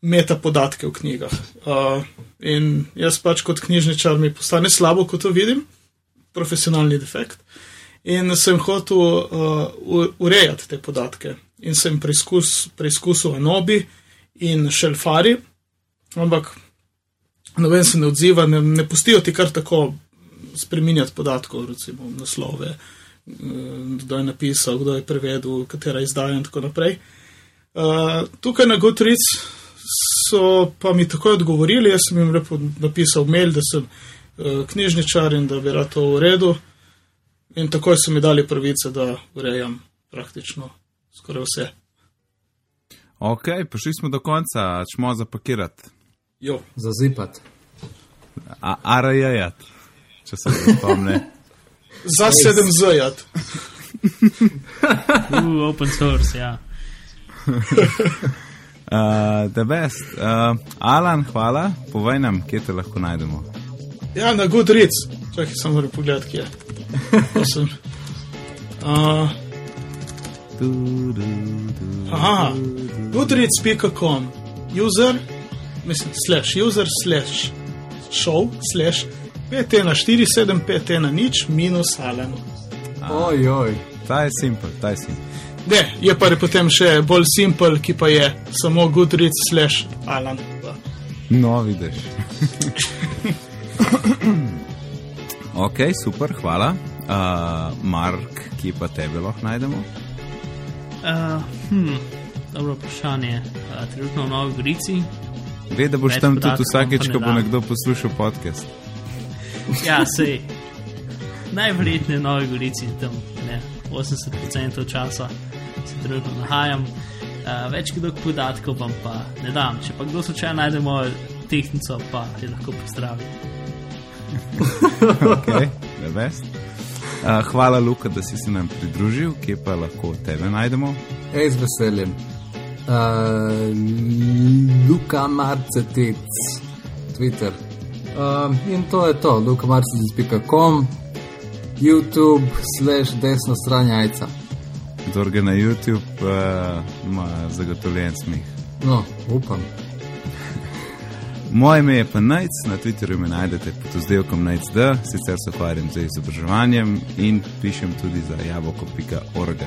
metapodatke v knjigah. Uh, in jaz pač kot knjižničar mi postane slabo, ko to vidim, profesionalni defekt. In sem hotel uh, urejati te podatke. In sem preizkus, preizkusil Anobi in Šelfari, ampak noben se ne odziva, ne, ne pustijo ti kar tako spreminjati podatkov, recimo naslove, eh, kdo je napisal, kdo je prevedel, katera izdaja in tako naprej. Uh, tukaj na Goodreads so pa mi takoj odgovorili, jaz sem jim lepo napisal mail, da sem uh, knjižničar in da bi rad to uredil. In takoj so mi dali pravice, da urejam praktično skoraj vse. Ok, prišli smo do konca, čmo zapakirati. Jo. Zazipat. A- Arajajat, če se ne spomne. Za sedem zajat. Uh, open source, ja. Uh, the best. Uh, Alan, hvala, povej nam, kje te lahko najdemo. Ja, na Goodreads. Čakaj, samo moram pogledati, kje je. Sem. Uh, aha, goodreads.com, user, mislim, slash user, slash show, slash 51475 nič minus alen. Ojoj. Ta je simpel, ta je simpel. Ne, je pa potem še bolj simpel, ki pa je samo goodreads slash alan. No, vidiš. ok, super, hvala. Uh, Mark, kje pa tebe lahko najdemo? Uh, hm, dobro vprašanje. Uh, trenutno v Novi Gorici. Ve, da boš Več tam tudi vsakeč, ko bo nekdo poslušal podcast. Ja, sej. Najverjetneje v Novi Gorici, tam ne, 80% časa se trenutno nahajam. Uh, več kot podatkov vam pa ne dam. Če pa kdo slučajno najde mojo tehnico, pa je lahko pozdravi. Okay, the best. Uh, hvala, Luka, da si se nam pridružil, kje pa lahko tebe najdemo. Ej, z veseljem. Uh, Luka Marcetec, Twitter. Uh, in to je to, lukamarcetec.com, YouTube, slash desna stran jajca. Kdor ga na YouTube uh, ima zagotovljen smeh. No, upam. Moje ime je pa Najc, na Twitterju me najdete pod oddelkom Najc.d, sicer se ukvarjam z izobraževanjem in pišem tudi za jaboko.org.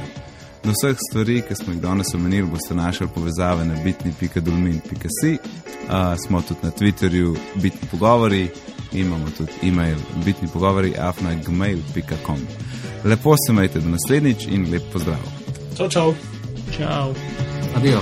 Do vseh stvari, ki smo jih danes omenili, boste našli povezave na bitni.dolmin.si, uh, smo tudi na Twitterju bitni pogovori imamo tudi e-mail bitni pogovori afnagmail.com. Lepo se majte do naslednjič in lep pozdrav. Čau, čau. Ciao. Adijo.